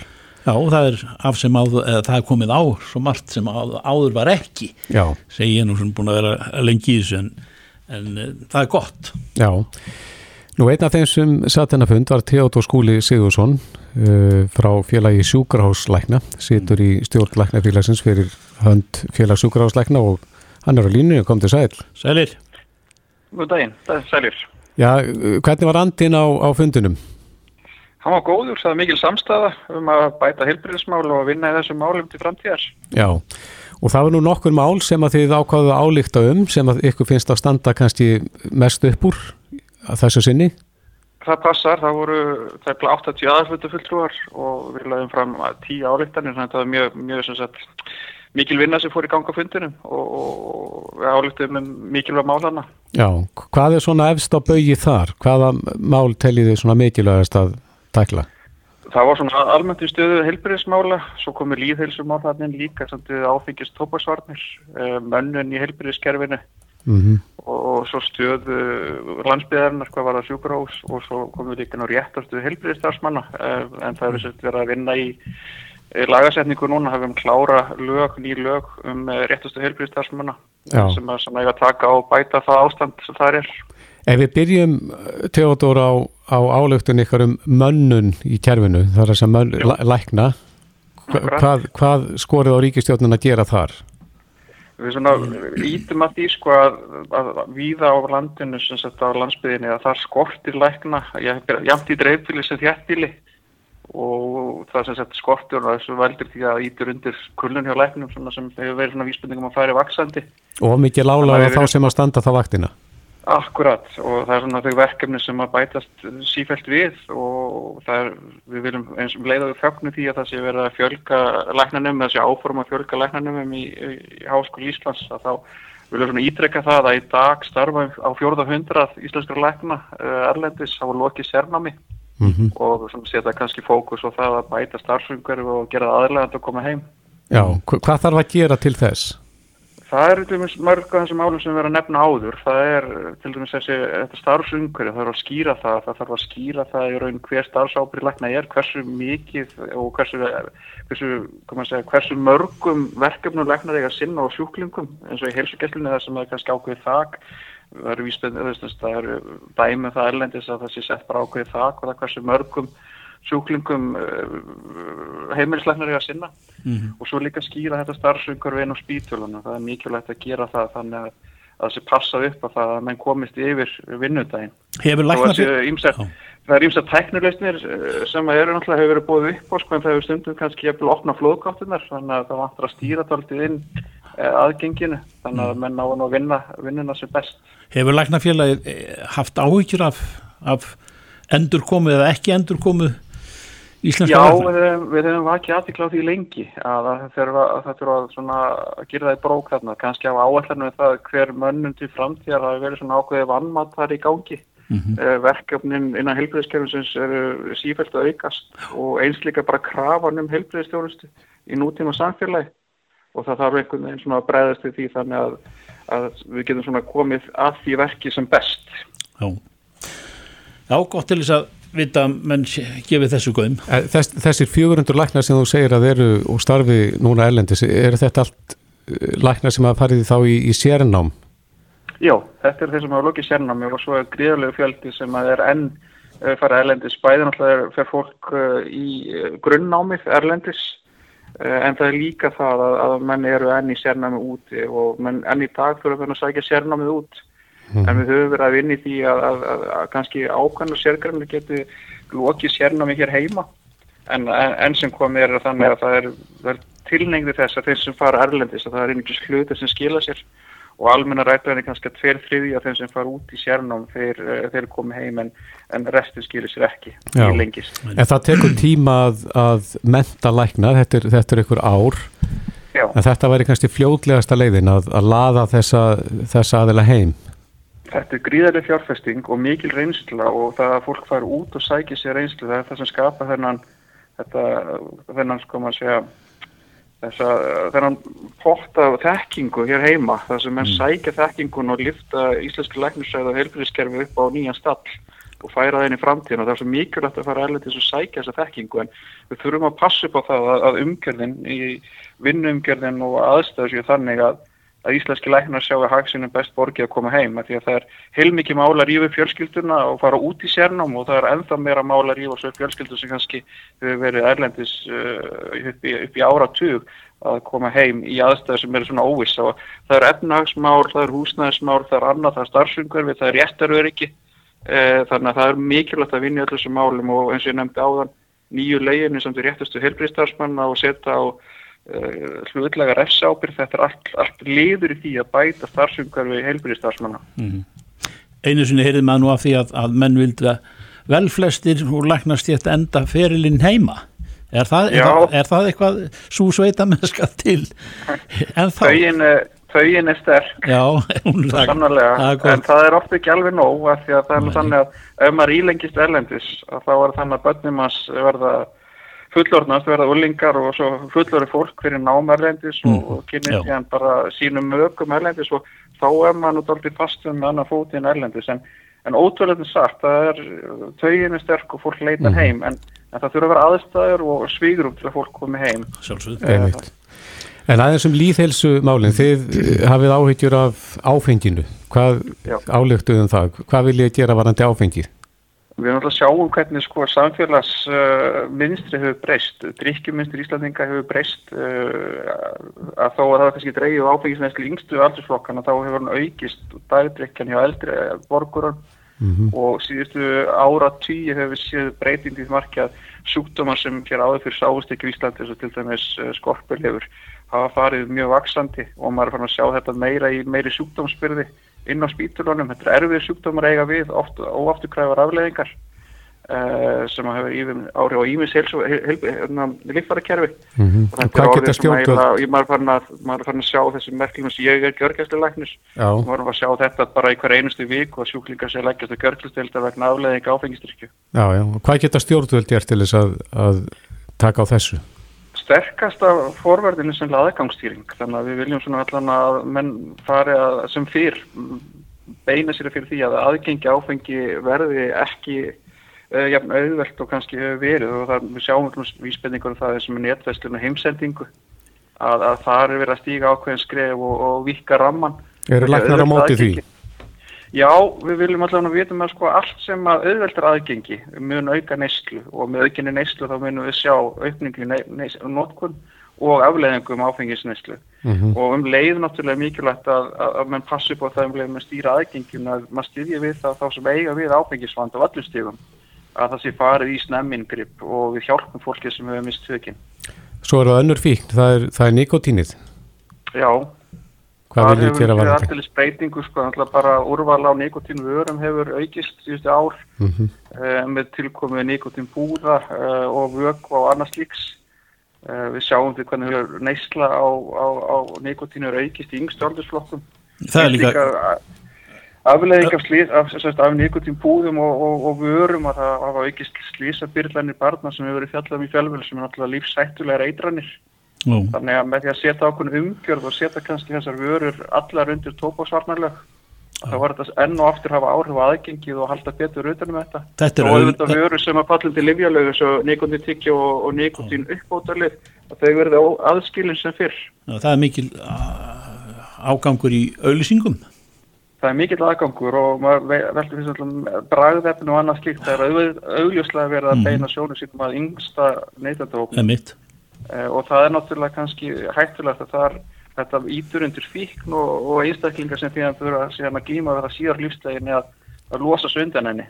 Já, það er af sem áður, eða það er komið á svo margt sem áður, var ekki, Já, segi ég nú sem búin að vera lengi í þessu en, en uh, það er gott. já. Nú einn af þeim sem satt hennar fund var Theodor Skúli Sigursson uh, frá félagi Sjúkraháslækna, situr í stjórn Læknafélagsins fyrir hönd félags Sjúkraháslækna og hann er á línu og kom til sæl. Sælir. Góð daginn, það er sælir. Já, uh, hvernig var andin á, á fundunum? Hann var góður, það er mikil samstæða um að bæta heilbriðismál og vinna í þessum málum til framtíðar. Já, og það var nú nokkur mál sem að þið ákváðu að álíkta um sem að ykkur finnst að standa kannski mest upp úr að þessu sinni. Það passar, það voru tæpla 80 aðalflutu fulltrúar og við laðum fram 10 álíktanir, þannig að það var mjög, mjög sagt, mikil vinna sem fór í ganga fundinum og, og við álíktum um mikilvæg mál hana. Já, hvað er svona efst á baugi þar? Hvaða mál teljið þið svona mikilvægast að takla? Það var svona almennt í stöðu heilbriðismála, svo komur líðheilsumál þarna inn líka, samt við áfengist tópaksvarnir, mönnun í heilbriðiskerfinu Mm og svo stöðu landsbyðarinnar hvað var það sjúkrahús og svo komum við líka ná réttastu helbriðistarsmanna en það er sett verið að vinna í eh, lagasetningu núna hafum klára lög, ný lög um eh, réttastu helbriðistarsmanna sem að, sem að að taka og bæta það ástand sem það er. Ef við byrjum, Theodor, á, á álöktun ykkar um mönnun í kerfinu, þar er þess að mönn, læ, lækna, hvað, hvað skorið á ríkistjórnin að gera þar? Við svona ítum að því sko að, að víða á landinu sem sett á landsbyðinni að það skortir lækna, jafnt í dreifbíli sem þjættbíli og það sem sett skortur og þessu veldur því að ítur undir kullun hjá læknum sem hefur verið svona vísbendingum að færi vaksandi. Og mikið Þannig að þá sem að standa þá vaktina? Akkurat og það er svona þau verkefni sem að bætast sífælt við og það er, við viljum eins og leiða við fögnu því að það sé verið að fjölga læknanum, það sé áforma að fjölga læknanum í, í, í Háskóli Íslands að þá viljum svona ítrekka það að í dag starfa á fjórða hundrað íslenskra lækna uh, erlendis á lokið sérnámi Mm og svona setja kannski fókus á það að bæta starfsumhverfi og gera það aðlegand að koma heim. Já, hva- hvað þarf að gera til þess? Það er til dæmis mörg af þessum málum sem við erum að nefna áður. Það er til dæmis þessi starfsumhverju, það þarf að skýra það, það þarf að skýra það í raun hver starfsábyrg lækna er, hversu mikið og hversu, hversu, segja, hversu mörgum verkefnum læknar eiga sinna á sjúklingum eins og í heilsugesslunni þar sem það er kannski ákveðið þak. Það það eru dæmið um það erlendis að það sé sett bara ákveðið þak og það hversu mörgum sjúklingum uh, heimilisleiknar er að sinna. Mm -hmm. og svo líka skýra þetta starfsöngur við einn á spítulunum, það er mikilvægt að gera það þannig að, að það sé passað upp að það að menn komist yfir vinnudaginn. Hefur læknar fyrir? Það er ímsað tæknuleysnir uh, sem eru náttúrulega hefur verið búið upp á sko en það hefur stundum kannski hefur opnað flóðgáttunar þannig að það vantur að stýra tóltið inn uh, aðgenginu. Þannig að menn á að vinna vinnuna sem best. Hefur læknarfélagi eh, haft áhyggjur af, af endurkomu eða ekki endurkomu íslenska verðar? Já, við, hefum vakið aðtikla á því lengi að það þurfa að, að gera það í brók þarna, kannski á áallarnu það hver mönnum til framtíðar hafi verið svona ákveði vannmatt þar í gangi. Mm -hmm. Verkefnin innan helbriðskerfinsins eru sífælt að aukast og eins líka bara krafan um helbriðstjónustu í nútíma samfélagi og það þarf einhvern veginn svona að breyðast við því þannig að, að við getum svona komið að því verki sem best. Já, Já gott til þess að vita menn gefið þessu göðum. Eh, þess, þessir 400 læknar sem þú segir að eru og starfi núna erlendis, er þetta allt eh, læknar sem að farið þá í, í sérnám? Já, þetta er þeir sem hafa lukið sérnámi og svo er gríðarlegu fjöldi sem að er enn eh, farið erlendis. Bæðin alltaf fer fólk í grunnnámið erlendis en það er líka það að, að menn eru enn í sérnámi úti og menn enn í dag fyrir að sækja sérnámið út Mm. En við höfum verið að vinni því að, að, að, að kannski ákvæmlega sérgræmlega geti lokið sérnámi hér heima en enn sem komið er þannig að það er, er tilnengði þess að þeir sem fara erlendis að það er einhvers hluti sem skila sér og almenna rætverðin er kannski að tveir þriði að þeim sem fara út í sérnám þeir, eh, þeir komi heim en, en restin skilir sér ekki Já. í lengis. En það tekur tíma að, að menta lækna, þetta er, þetta er einhver ár Já. en þetta væri kannski fljóðlegasta leiðin að, að laða þessa, þessa aðila heim Þetta er gríðarlega fjárfesting og mikil reynsla og það að fólk fara út og sækja sér reynslu það er það sem skapa þennan þetta, þennan sko maður segja þessa, þennan potta þekkingu hér heima það sem menn mm. sækja þekkingun og lifta íslenski læknusæð og heilbyrðiskerfi upp á nýjan stall og færa það inn í framtíðin og það er svo mikilvægt að fara erlendis og sækja þessa þekkingu en við þurfum að passa upp á það að, að umgjörðin í vinnuumgjörðin og aðstæðu séu þannig að að íslenski læknar sjá að hagsinum best borgið að koma heim að því að það er heilmikið mála rífið fjölskylduna og fara út í sérnám og það er ennþá meira mála rífið svo fjölskyldu sem kannski hefur verið erlendis uh, upp, í, upp í áratug að koma heim í aðstæðu sem eru svona óviss og það er efnahagsmál, það er húsnæðismál, það er annað, það er starfsumhverfi, það er réttaröryggi uh, þannig að það er mikilvægt að vinja þessum málum og eins og ég nefndi áðan nýju leginu sem þið réttustu helbriðstarfsmanna og setja á hlutlega refsábyrð, þetta er allt, allt liður í því að bæta starfsumhverfi heilbyrjastarfsmanna mm -hmm. Einu sinni heyrið maður nú af því að, að menn vildi vel flestir og læknast í þetta enda ferilinn heima. Er það, er það, er það eitthvað svo sveita mennska til en þá Þauðin er sterk. Já, sannarlega, en það er ofta ekki alveg nóg að því að það er þannig að ef maður ílengist erlendis þá er þannig að börnum að verða fullorðnast verða ullingar og svo fullorði fólk fyrir námerlendis mm. og kynni síðan bara sínum mögum erlendis og þá er maður nút aldrei fastum með annar fótinn erlendis. En, en ótrúlega sagt, það er töginu sterk og fólk leitar mm. heim en, en það þurfa að vera aðstæður og svígrum til að fólk komi heim. Sjálfsög En aðeins um líðhelsu málinn, þið hafið áhyggjur af áfenginu, hvað álöktuðum það, hvað vil ég gera varandi áfengið? Við erum alltaf að sjá um hvernig sko samfélagsminstri uh, hefur breyst, drikkjuminstri Íslandinga hefur breyst uh, að þó að það er kannski dreigið áfengisnæsli yngstu aldursflokkana þá hefur hann aukist dagdrikjan hjá eldri borgurum. Mm -hmm. og síðustu ára tíu hefur við séð breytindi í markja sjúkdómar sem hér áður fyrir sáustekju Íslandi eins og til dæmis uh, skorpurlefur hafa farið mjög vaksandi og maður er farin að sjá þetta meira í meiri sjúkdómsbyrði inn á spítulunum. Þetta er erfið sjúkdómar eiga við, oft, óafturkræfar afleðingar uh, sem hefur ári á ímis hérna, lífvarakerfi. Mm -hmm. Hvað geta stjórnvöld? Maður er farin að sjá þessum merkjum sem ég er gjörgæsluleiknis. Maður er að sjá þetta bara í hver einustu vík og sjúklingar sé leggjast að gjörgæsludelta vegna afleðinga áfengistyrkju. Já, já. Hvað geta stjórnvöld gert til þess að, að taka á þessu? Sterkasta forverðinu sem aðgangsstýring þannig að við viljum svona allan að menn fari að sem fyrr beina sér fyrir því að aðgengi áfengi verði ekki uh, jafn auðvelt og kannski verið. Og það við sjáum um vísbendingur það sem er netvæslun og heimsendingu að, að það er verið að stíga ákveðin skref og, og vika ramman Eru læknar á móti því? Já, við viljum allavega vita með sko allt sem að auðveldur aðgengi mun auka neyslu og með aukinni neyslu þá munum við sjá aukningu notkun og afleiðingum áfengisneyslu mm -hmm. og um leið náttúrulega mikilvægt að, að, að mann passi på það um leið með stýra aðgengin að maður stýrja við það þá sem eiga við áfengisvand af allir stífum að það sé farið í snemmingrip og við hjálpum fólki sem hefur mist högin. Svo er það önnur fíkn, það er, er nikotínið. Já, Hvað vil þið gera varðandi? Það hefur alltaf breytingu sko, alltaf bara úrval á nikotínu vörum hefur aukist síðustu ár Mm -hmm. uh, með tilkomið nikotínbúða uh, og vöku og annars líks. Uh, við sjáum því hvernig hefur neysla á, á, á nikotínu aukist í yngstu aldursflokkum. Það er líka, Afleðing af, af, af, af nikotínbúðum og, og, og vörum að það hafa aukist slísabyrlanir barna sem hefur verið fjallað um í fjölvölu sem er náttúrulega lífsættulegar eitranir. Ó. Þannig að með því að setja ákveðin umgjörð og setja kannski þessar vörur allar undir tópásvarnarlög þá var þetta enn og aftur hafa áhrif aðgengið og halda betur utanum þetta. Þetta er og auð- auðvitað vörur sem að falla til livjalögu svo nikotintikki og, og nikotin uppbótalið að þau verði aðskilin sem fyrr. Já, það er mikil ágangur í auðlýsingum. Það er mikill aðgangur og veldur fyrir svona bragðefn og annað slíkt. Það er auð- augljóslega verið að Mhm. beina sjónu sínum að yngsta neytandahópum. Eh, og það er náttúrulega kannski hættulegt að það er þetta ítur undir fíkn og, og einstaklingar sem því að þurfa síðan að glíma við það síðar lífslegin að, að losa sig undan henni.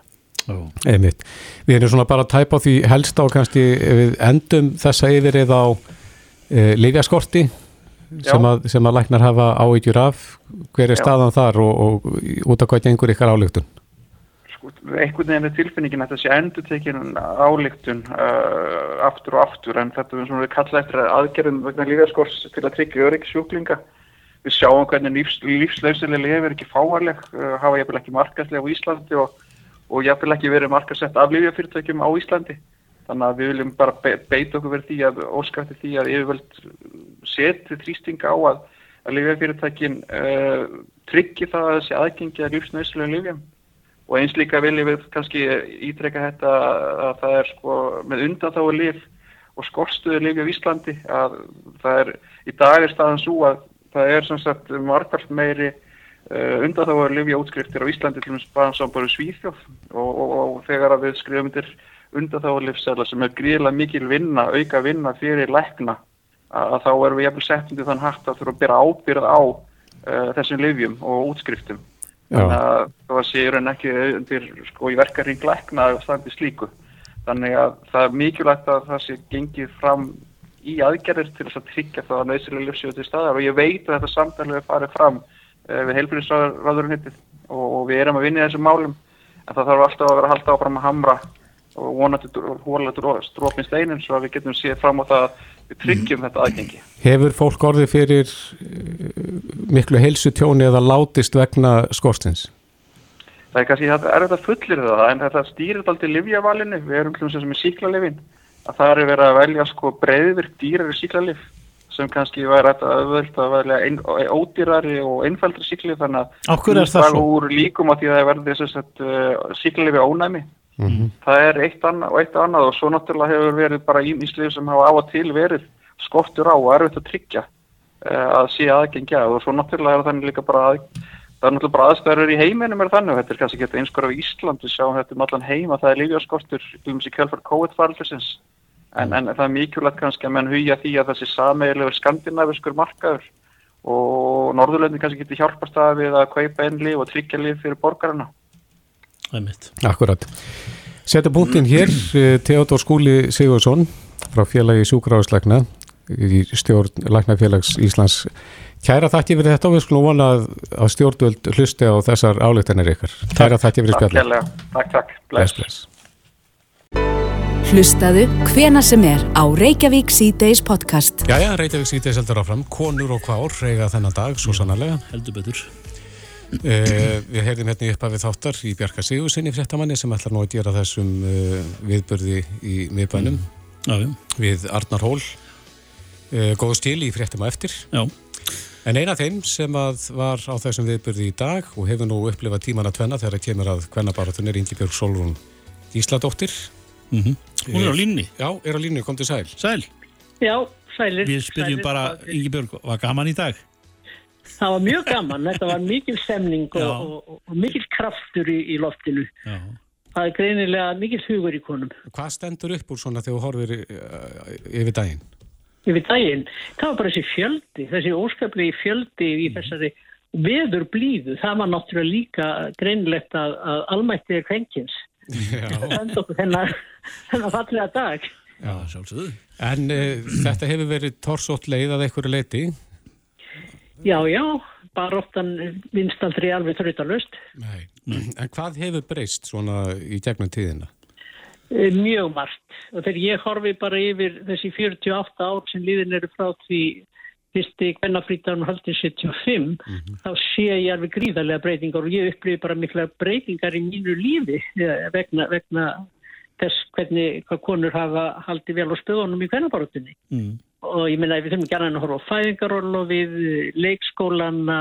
Einmitt. Við erum svona bara að tæpa á því helst á kannski við endum þessa yfirrið á e, lifjaskorti sem Já. að, sem að læknar hafa áhyggjur af. Hver er Já. staðan þar og, og út af hvað gengur ykkar álugtun? Einhvern veginn er tilfinningin að sé endur tekin álíktun uh, aftur og aftur en þetta er svona við kalla eftir aðgerðum vegna lífjaskors til að tryggja öryggi sjúklinga. Við sjáum hvernig lífs, lífslausileg lifi er ekki fáarleg, uh, hafa jafnvel ekki markaslega á Íslandi og, og jafnvel ekki verið markasett af lífjafyrirtækjum á Íslandi. Þannig að við viljum bara be beita okkur verið því að óskætti því að yfirvöld seti þrýstinga á að, að lífjafyrirtækin uh, tryggi það að þessi aðgengi að lífsnausilegum lífjum og eins líka viljum við kannski ítreka þetta að það er sko með undanþáu lif og skorstuðu lifi á Íslandi að það er í dag er staðan svo að það er sem sagt margalt meiri uh, undanþáu lifi útskriftir á Íslandi til þess bara sem bara Svíþjóð. Og, og, og þegar að við skrifum undir undanþáu lifsæla sem er gríðilega mikil vinna, auka vinna fyrir lækna að, þá erum við jafnvel sett undir þann hatt að þurfa að byrja ábyrð á uh, þessum lifjum og útskriftum þannig að það sé í raun ekki undir sko í verkaring lækna að standi slíku. Þannig að það er mikilvægt að það sé gengið fram í aðgerðir til þess að tryggja það að nöðsilega lífsjóðu til staðar. Og ég veit að þetta samtalið er farið fram uh, við heilbyrðisráðurinn hittið og, og við erum að vinna í þessum málum. En það þarf alltaf að vera að halda áfram að hamra og vonandi hóla strópin steinin svo að við getum séð fram á það að við tryggjum þetta aðgengi. Hefur fólk orðið fyrir eh, miklu heilsu tjóni eða látist vegna skorstins? Það er kannski það er þetta fullir það en þetta stýrir alltaf livjavalinu, við erum hljómsið sem er síklarlifin, að það er verið að velja sko breyðvirk dýrari síklarlif sem kannski væri þetta auðvöld að velja ein, ódýrari og einfaldri síklarlif þannig er það svo? úr líkum á því að það verði þess að síklarlifi ónæmi. Það er eitt annað og eitt annað og svo náttúrulega hefur verið bara ímislið sem hafa á og til verið skortur á og erfitt að tryggja uh, að sé aðgengja og svo náttúrulega er þannig líka bara að það er náttúrulega bara aðstæður í heiminum er þannig og þetta er kannski ekki eins skor af Ísland við sjáum þetta um allan heim að það er lífjáskortur um sig kjálfar COVID-farlisins en, en það er mikilvægt kannski að menn hugja því að þessi sameigilegur skandinaviskur markaður og Norðurlöndin kannski getur hjálpast að við að kaupa einn líf og tryggja líf fyrir borgarna. Akkurat. Setta punktin hér, eh, Theodor Skúli Sigursson frá félagi Sjúkráðslegna í stjórn Læknafélags Íslands. Kæra þakki fyrir þetta og við skulum vona að, að stjórnvöld hlusti á þessar áleiktanir ykkar. Kæra þakki fyrir Takk spjallin. takk, takk, bless. bless. Hlustaðu hvena sem er á Reykjavík C-Days podcast. Jæja, Reykjavík sítið seldur áfram. Konur og kvár reyga þennan dag, svo sannarlega. Heldur betur. Uh, við heyrðum hérna í uppafið þáttar í Bjarka Sigursinni fréttamanni sem ætlar nú að gera þessum uh, viðbörði í miðbænum Já, já. við Arnar Hól uh, góð stíl í fréttum á eftir. Já. En eina þeim sem að var á þessum viðbyrði í dag og hefur nú upplifað tíman að tvenna þegar kemur að kvennabaratunni er Ingi Björg Solrún Ísladóttir. Mm -hmm. Hún er á línni. Já, er á línni, kom til sæl. Sæl. Já, sælir. Við spyrjum sælir. bara, Ingi Björg, var gaman í dag? Það var mjög gaman, þetta var mikil stemning og, og, og, mikil kraftur í, í loftinu. Já. Það er greinilega mikil hugur í konum. Hvað stendur upp úr svona þegar þú horfir uh, yfir daginn? Yfir daginn, það var bara þessi fjöldi, þessi óskaplegi fjöldi í þessari veður blíðu. Það var náttúrulega líka greinilegt að, að almættið er kvenkins. Það sendi okkur þennan, þennan fallega dag. Já, sjálfsögðu. En uh, þetta hefur verið torsótt leið að einhverju leiti. Já, já, bara óttan vinst aldrei alveg þrautalust. Nei. En hvað hefur breyst svona í gegnum tíðina? Eh, Mjög margt og þegar ég horfi bara yfir þessi 48 ár sem liðin eru frá því fyrsti kvennafrítanum haldið 75 þá sé ég alveg gríðarlega breytingar og ég upplifi bara mikla breytingar í mínu lífi eh, vegna, vegna þess hvernig hvað konur hafa haldið vel á spöðunum í kvennabarutinni Mm. og ég meina við þurfum gæna að horfa á fæðingarorlofið, leikskólana,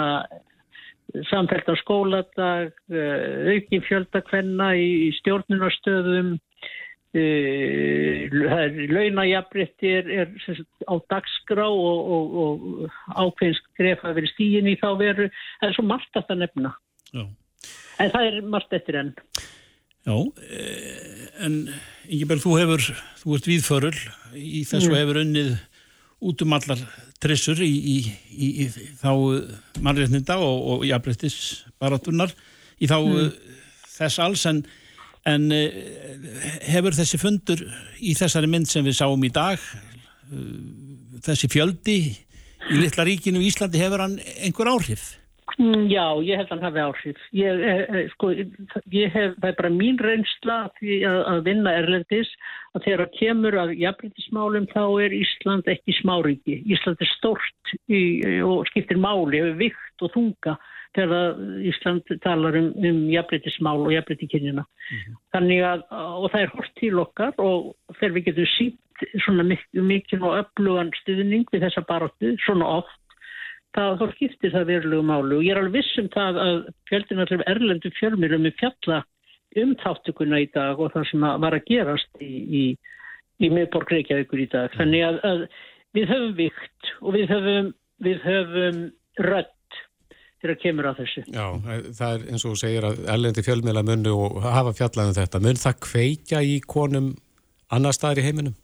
samfélta skóladag, eh, aukin fjöldakvenna í stjórnunarstöðum, eh, það er á dagskrá og, og, og ákveðin skref að vera stíin í þá veru. Það er svo margt að það nefna. Já. En það er margt eftir enn. Já, eh, en Ingeberg, þú hefur, þú ert viðförul í þessu Mm. hefur unnið út um allar trissur í, í, í, í þá mannréttinda og, og jafnréttis baratunar í þá mm. þess alls en, en eh, hefur þessi fundur í þessari mynd sem við sáum í dag þessi fjöldi í litla ríkinu í Íslandi hefur hann einhver áhrif? Mm, Já, ég held að hann hafi áhrif. Ég, eh, eh, sko, ég hef, það er bara mín reynsla að, að vinna erlendis að þegar það kemur að jafnbrytismálum þá er Ísland ekki smáringi. Ísland er stórt í, og skiptir máli, hefur vikt og þunga þegar Ísland talar um, um jafnbrytismál og jafnbrytikynjuna. Þannig að, og það er hort til okkar og þegar við getum sínt svona mikil og öflugan stuðning við þessa baróttu, svona oft það, þá skiptir það verulegu málu og ég er alveg viss um það að fjöldin allir erlendu fjölmjölum er fjalla um þáttökuna í dag og það sem að var að gerast í, í, í miðborg Reykjavíkur í dag. Þannig að, að við höfum vikt og við höfum, höfum rödd þegar kemur að þessu. Já, það er eins og segir að erlendi fjölmiðla munnu og hafa fjallað um þetta. Mun það kveikja í konum annar staðar í heiminum?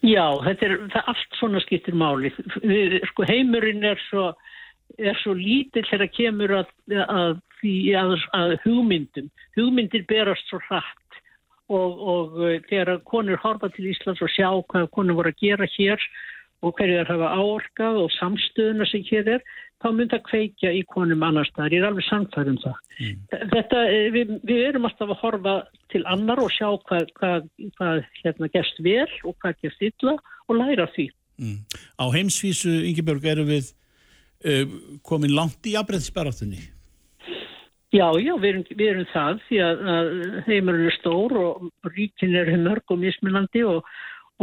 Já, þetta er, allt svona skiptir máli. Sko heimurinn er svo, er svo lítill þegar kemur að, að, að, að hugmyndum. Hugmyndir berast svo hratt og, og eh, þegar konur horfa til Íslands og sjá hvað konur voru að gera hér og hverju þær hafa áorkað og samstöðuna sem hér er, þá mun það kveikja í konum annar staðar. Ég er alveg samfæð um það. Þetta, eh, við, við erum alltaf að horfa til annar og sjá hvað, hvað, hvað hérna gerst vel og hvað gerst illa og læra því. Mm. Á heimsvísu, Ingeborg, erum við uh, komin langt í jafnbrettisbaráttunni. Já, já, við erum, við erum það því að, að heimurinn er stór og ríkin eru mörg og mismunandi og,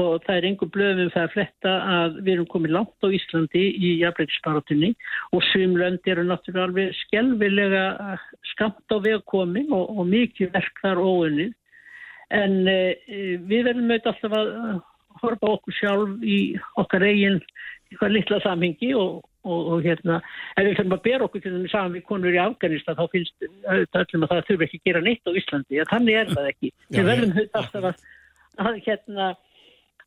og það er einhver blöðum það að fletta að við erum komið langt á Íslandi í jafnbrettisbarátunni og svimlönd eru náttúrulega alveg skelvilega skamt á vegkomin og, og mikið verk þar óunnið. En e, við verðum auðvitað alltaf að horfa á okkur sjálf í okkar eigin eitthvað litla samhengi og, og, og hérna, ef við fyrir að bera okkur til þess saman við konur í Afganistan þá finnst öllum að það þurfi ekki að gera neitt á Íslandi, þannig er það ekki. Við verðum auðvitað alltaf að, að hérna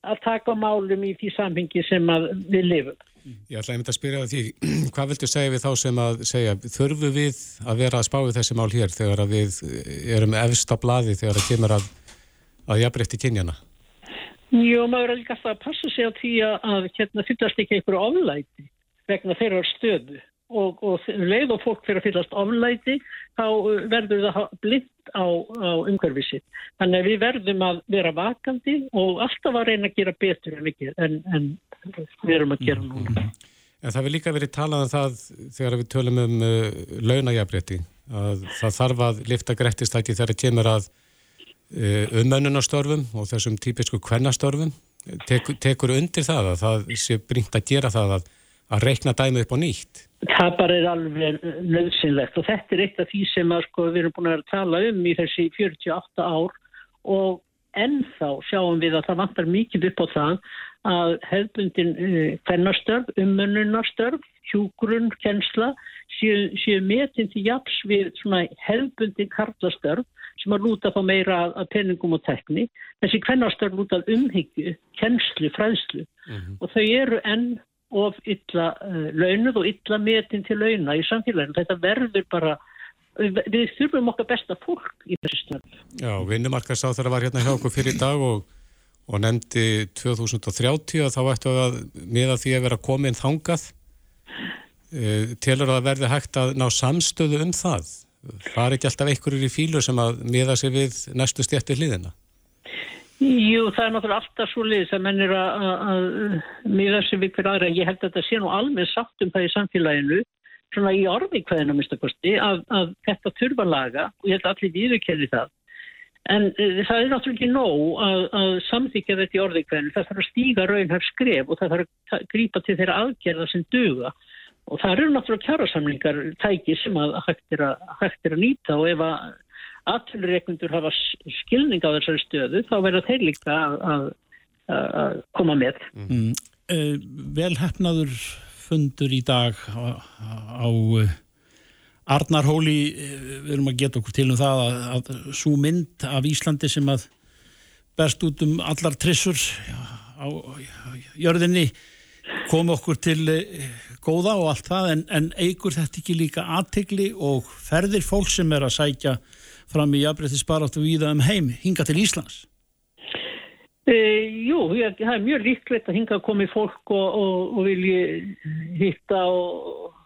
að taka málum í því samhengi sem við lifum. Ég ætla einmitt að spyrja því, hvað viltu segja við þá sem að segja, þurfu við að vera að spá við þessi mál hér þegar að við erum efst á blaði þegar að kemur að, að jafnrétti kynjana? Jú, maður er líka alltaf að passa sig á því að, hérna fyllast ekki einhverju oflæti vegna þeirra stöðu og, og um leið og fólk fyrir að fyllast oflæti þá uh, verður það blind á, á umhverfið sitt. Þannig að við verðum að vera vakandi og alltaf að reyna að gera betur en, en, en við erum að gera núna. En það vil líka verið talað um það þegar við tölum um uh, launajafrétti að það þarf að lifta grettistæki þegar það kemur að uh, umönnunarstörfum og þessum típisku kvennastörfum tekur, tekur undir það að það sé bringt að gera það að, að reikna dæmið upp á nýtt? Það bara er alveg nöðsynlegt og þetta er eitt af því sem að, sko, við erum búin að tala um í þessi 48 ár og ennþá sjáum við að það vantar mikið upp á það að hefbundin fennastörf, eh, umönnunarstörf, hjúgrunn, kjensla séu, séu metin til japs við hefbundin karlastörf sem að lúta á meira að peningum og tekni. Þessi fennastörf lúta umhyggju, kjenslu, fræðslu mm -hmm. og þau eru enn of illa uh, launuð og illa metin til launa í samfélaginu. Þetta verður bara við þurfum okkar besta fólk í þessu stund. Já, vinnumarkaðsá þegar var hérna hjá okkur fyrir dag og og nefndi 2030 að þá ættu að miða því að vera komin þangað e, telur að verði hægt að ná samstöðu um það far ekki alltaf einhverjur í fílu sem að miða sig við næstu stjætti hliðina Jú, það er náttúrulega alltaf svo liðs að menn er að miða sig við hver aðra ég held að þetta sé nú alveg satt um það í samfélaginu svona í orði hverðina mistakosti að, að þetta þurfa laga og ég held að allir viðurkerði það En uh, það er náttúrulega ekki nóg að, að samþykja þetta í orðikvæðinu. Það þarf að stíga raunhaf skref og það þarf að grípa til þeirra aðgerða sem duga. Og það eru náttúrulega kjárasamlingar tæki sem að hægt er að, hægt er að nýta og ef að aðtölureikundur hafa skilning á þessari stöðu þá verður þeir líka að, að koma með. Mm. Uh, vel hefnaður fundur í dag á... á Arnarhóli, eh, við erum að geta okkur til um það að, að svo mynd af Íslandi sem að berst út um allar trissur á jörðinni kom okkur til eh, góða og allt það en, en eigur þetta ekki líka aðtegli og ferðir fólk sem er að sækja fram í jafnbreytti sparáttu víða um heim hinga til Íslands? E, jú, ég, það er mjög líklegt að hinga að komi fólk og, og, og vilji hitta og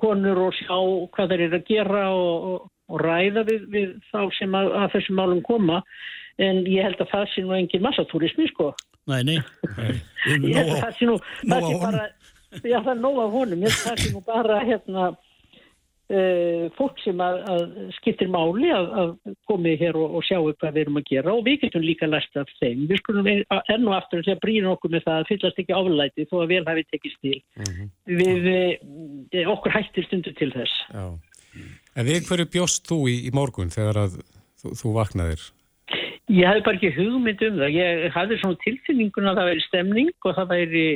konur og sjá hvað þeir eru að gera og, og, ræða við, við þá sem að, að þessum málum koma. En ég held að það sé nú engin massatúrismi sko. Nei, nei, ég held að það sé nú það sé bara, já það er nóg af honum. Ég held að það sé nú bara hérna Uh, fólk sem að, að skiptir máli að, að komi hér og, og sjáu hvað við erum að gera og við getum líka læst af þeim. Við skulum enn og aftur að brýna okkur með það að fyllast ekki álæti þó að vel hafi tekist til. Mm -hmm. Við, við, okkur hættir stundu til þess. Já. En við hverju bjóst þú í, í morgun þegar að þú, þú vaknaðir? Ég hef bara ekki hugmynd um það. Ég hafði svona tilfinningun að það væri stemning og það væri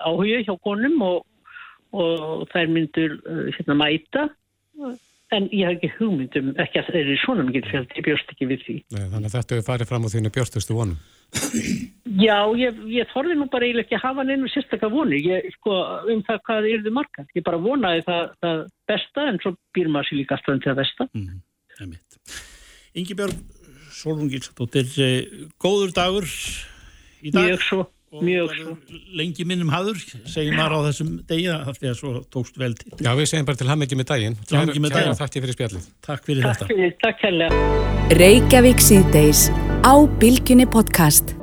áhuga hjá konum og og þær myndur uh, hérna mæta. En ég haf ekki hugmyndum ekki að það er svona mikið fjöld ég björst ekki við því. Nei, Þannig að þetta hefur farið fram á þínu björstustu vonum. Já, ég, ég þorði nú bara eiginlega ekki að hafa neinu sérstakka voni ég, sko, um það hvað er þið marga ég bara vonaði það, það besta en svo býr maður sér líka alltaf um til að besta. Mm, Ingi Björg Solungils, þetta er uh, góður dagur í dag. Mjög svo Mjög svo. Lengi minnum haður, segjum maður á þessum degi að því að svo tókst vel til. Já, við segjum bara til hammyggjum með daginn. Hammyggjum með daginn. Takk fyrir spjallið. Takk fyrir takk þetta. Fyrir, takk fyrir. Reykjavík síðdeis á Bilginni podcast.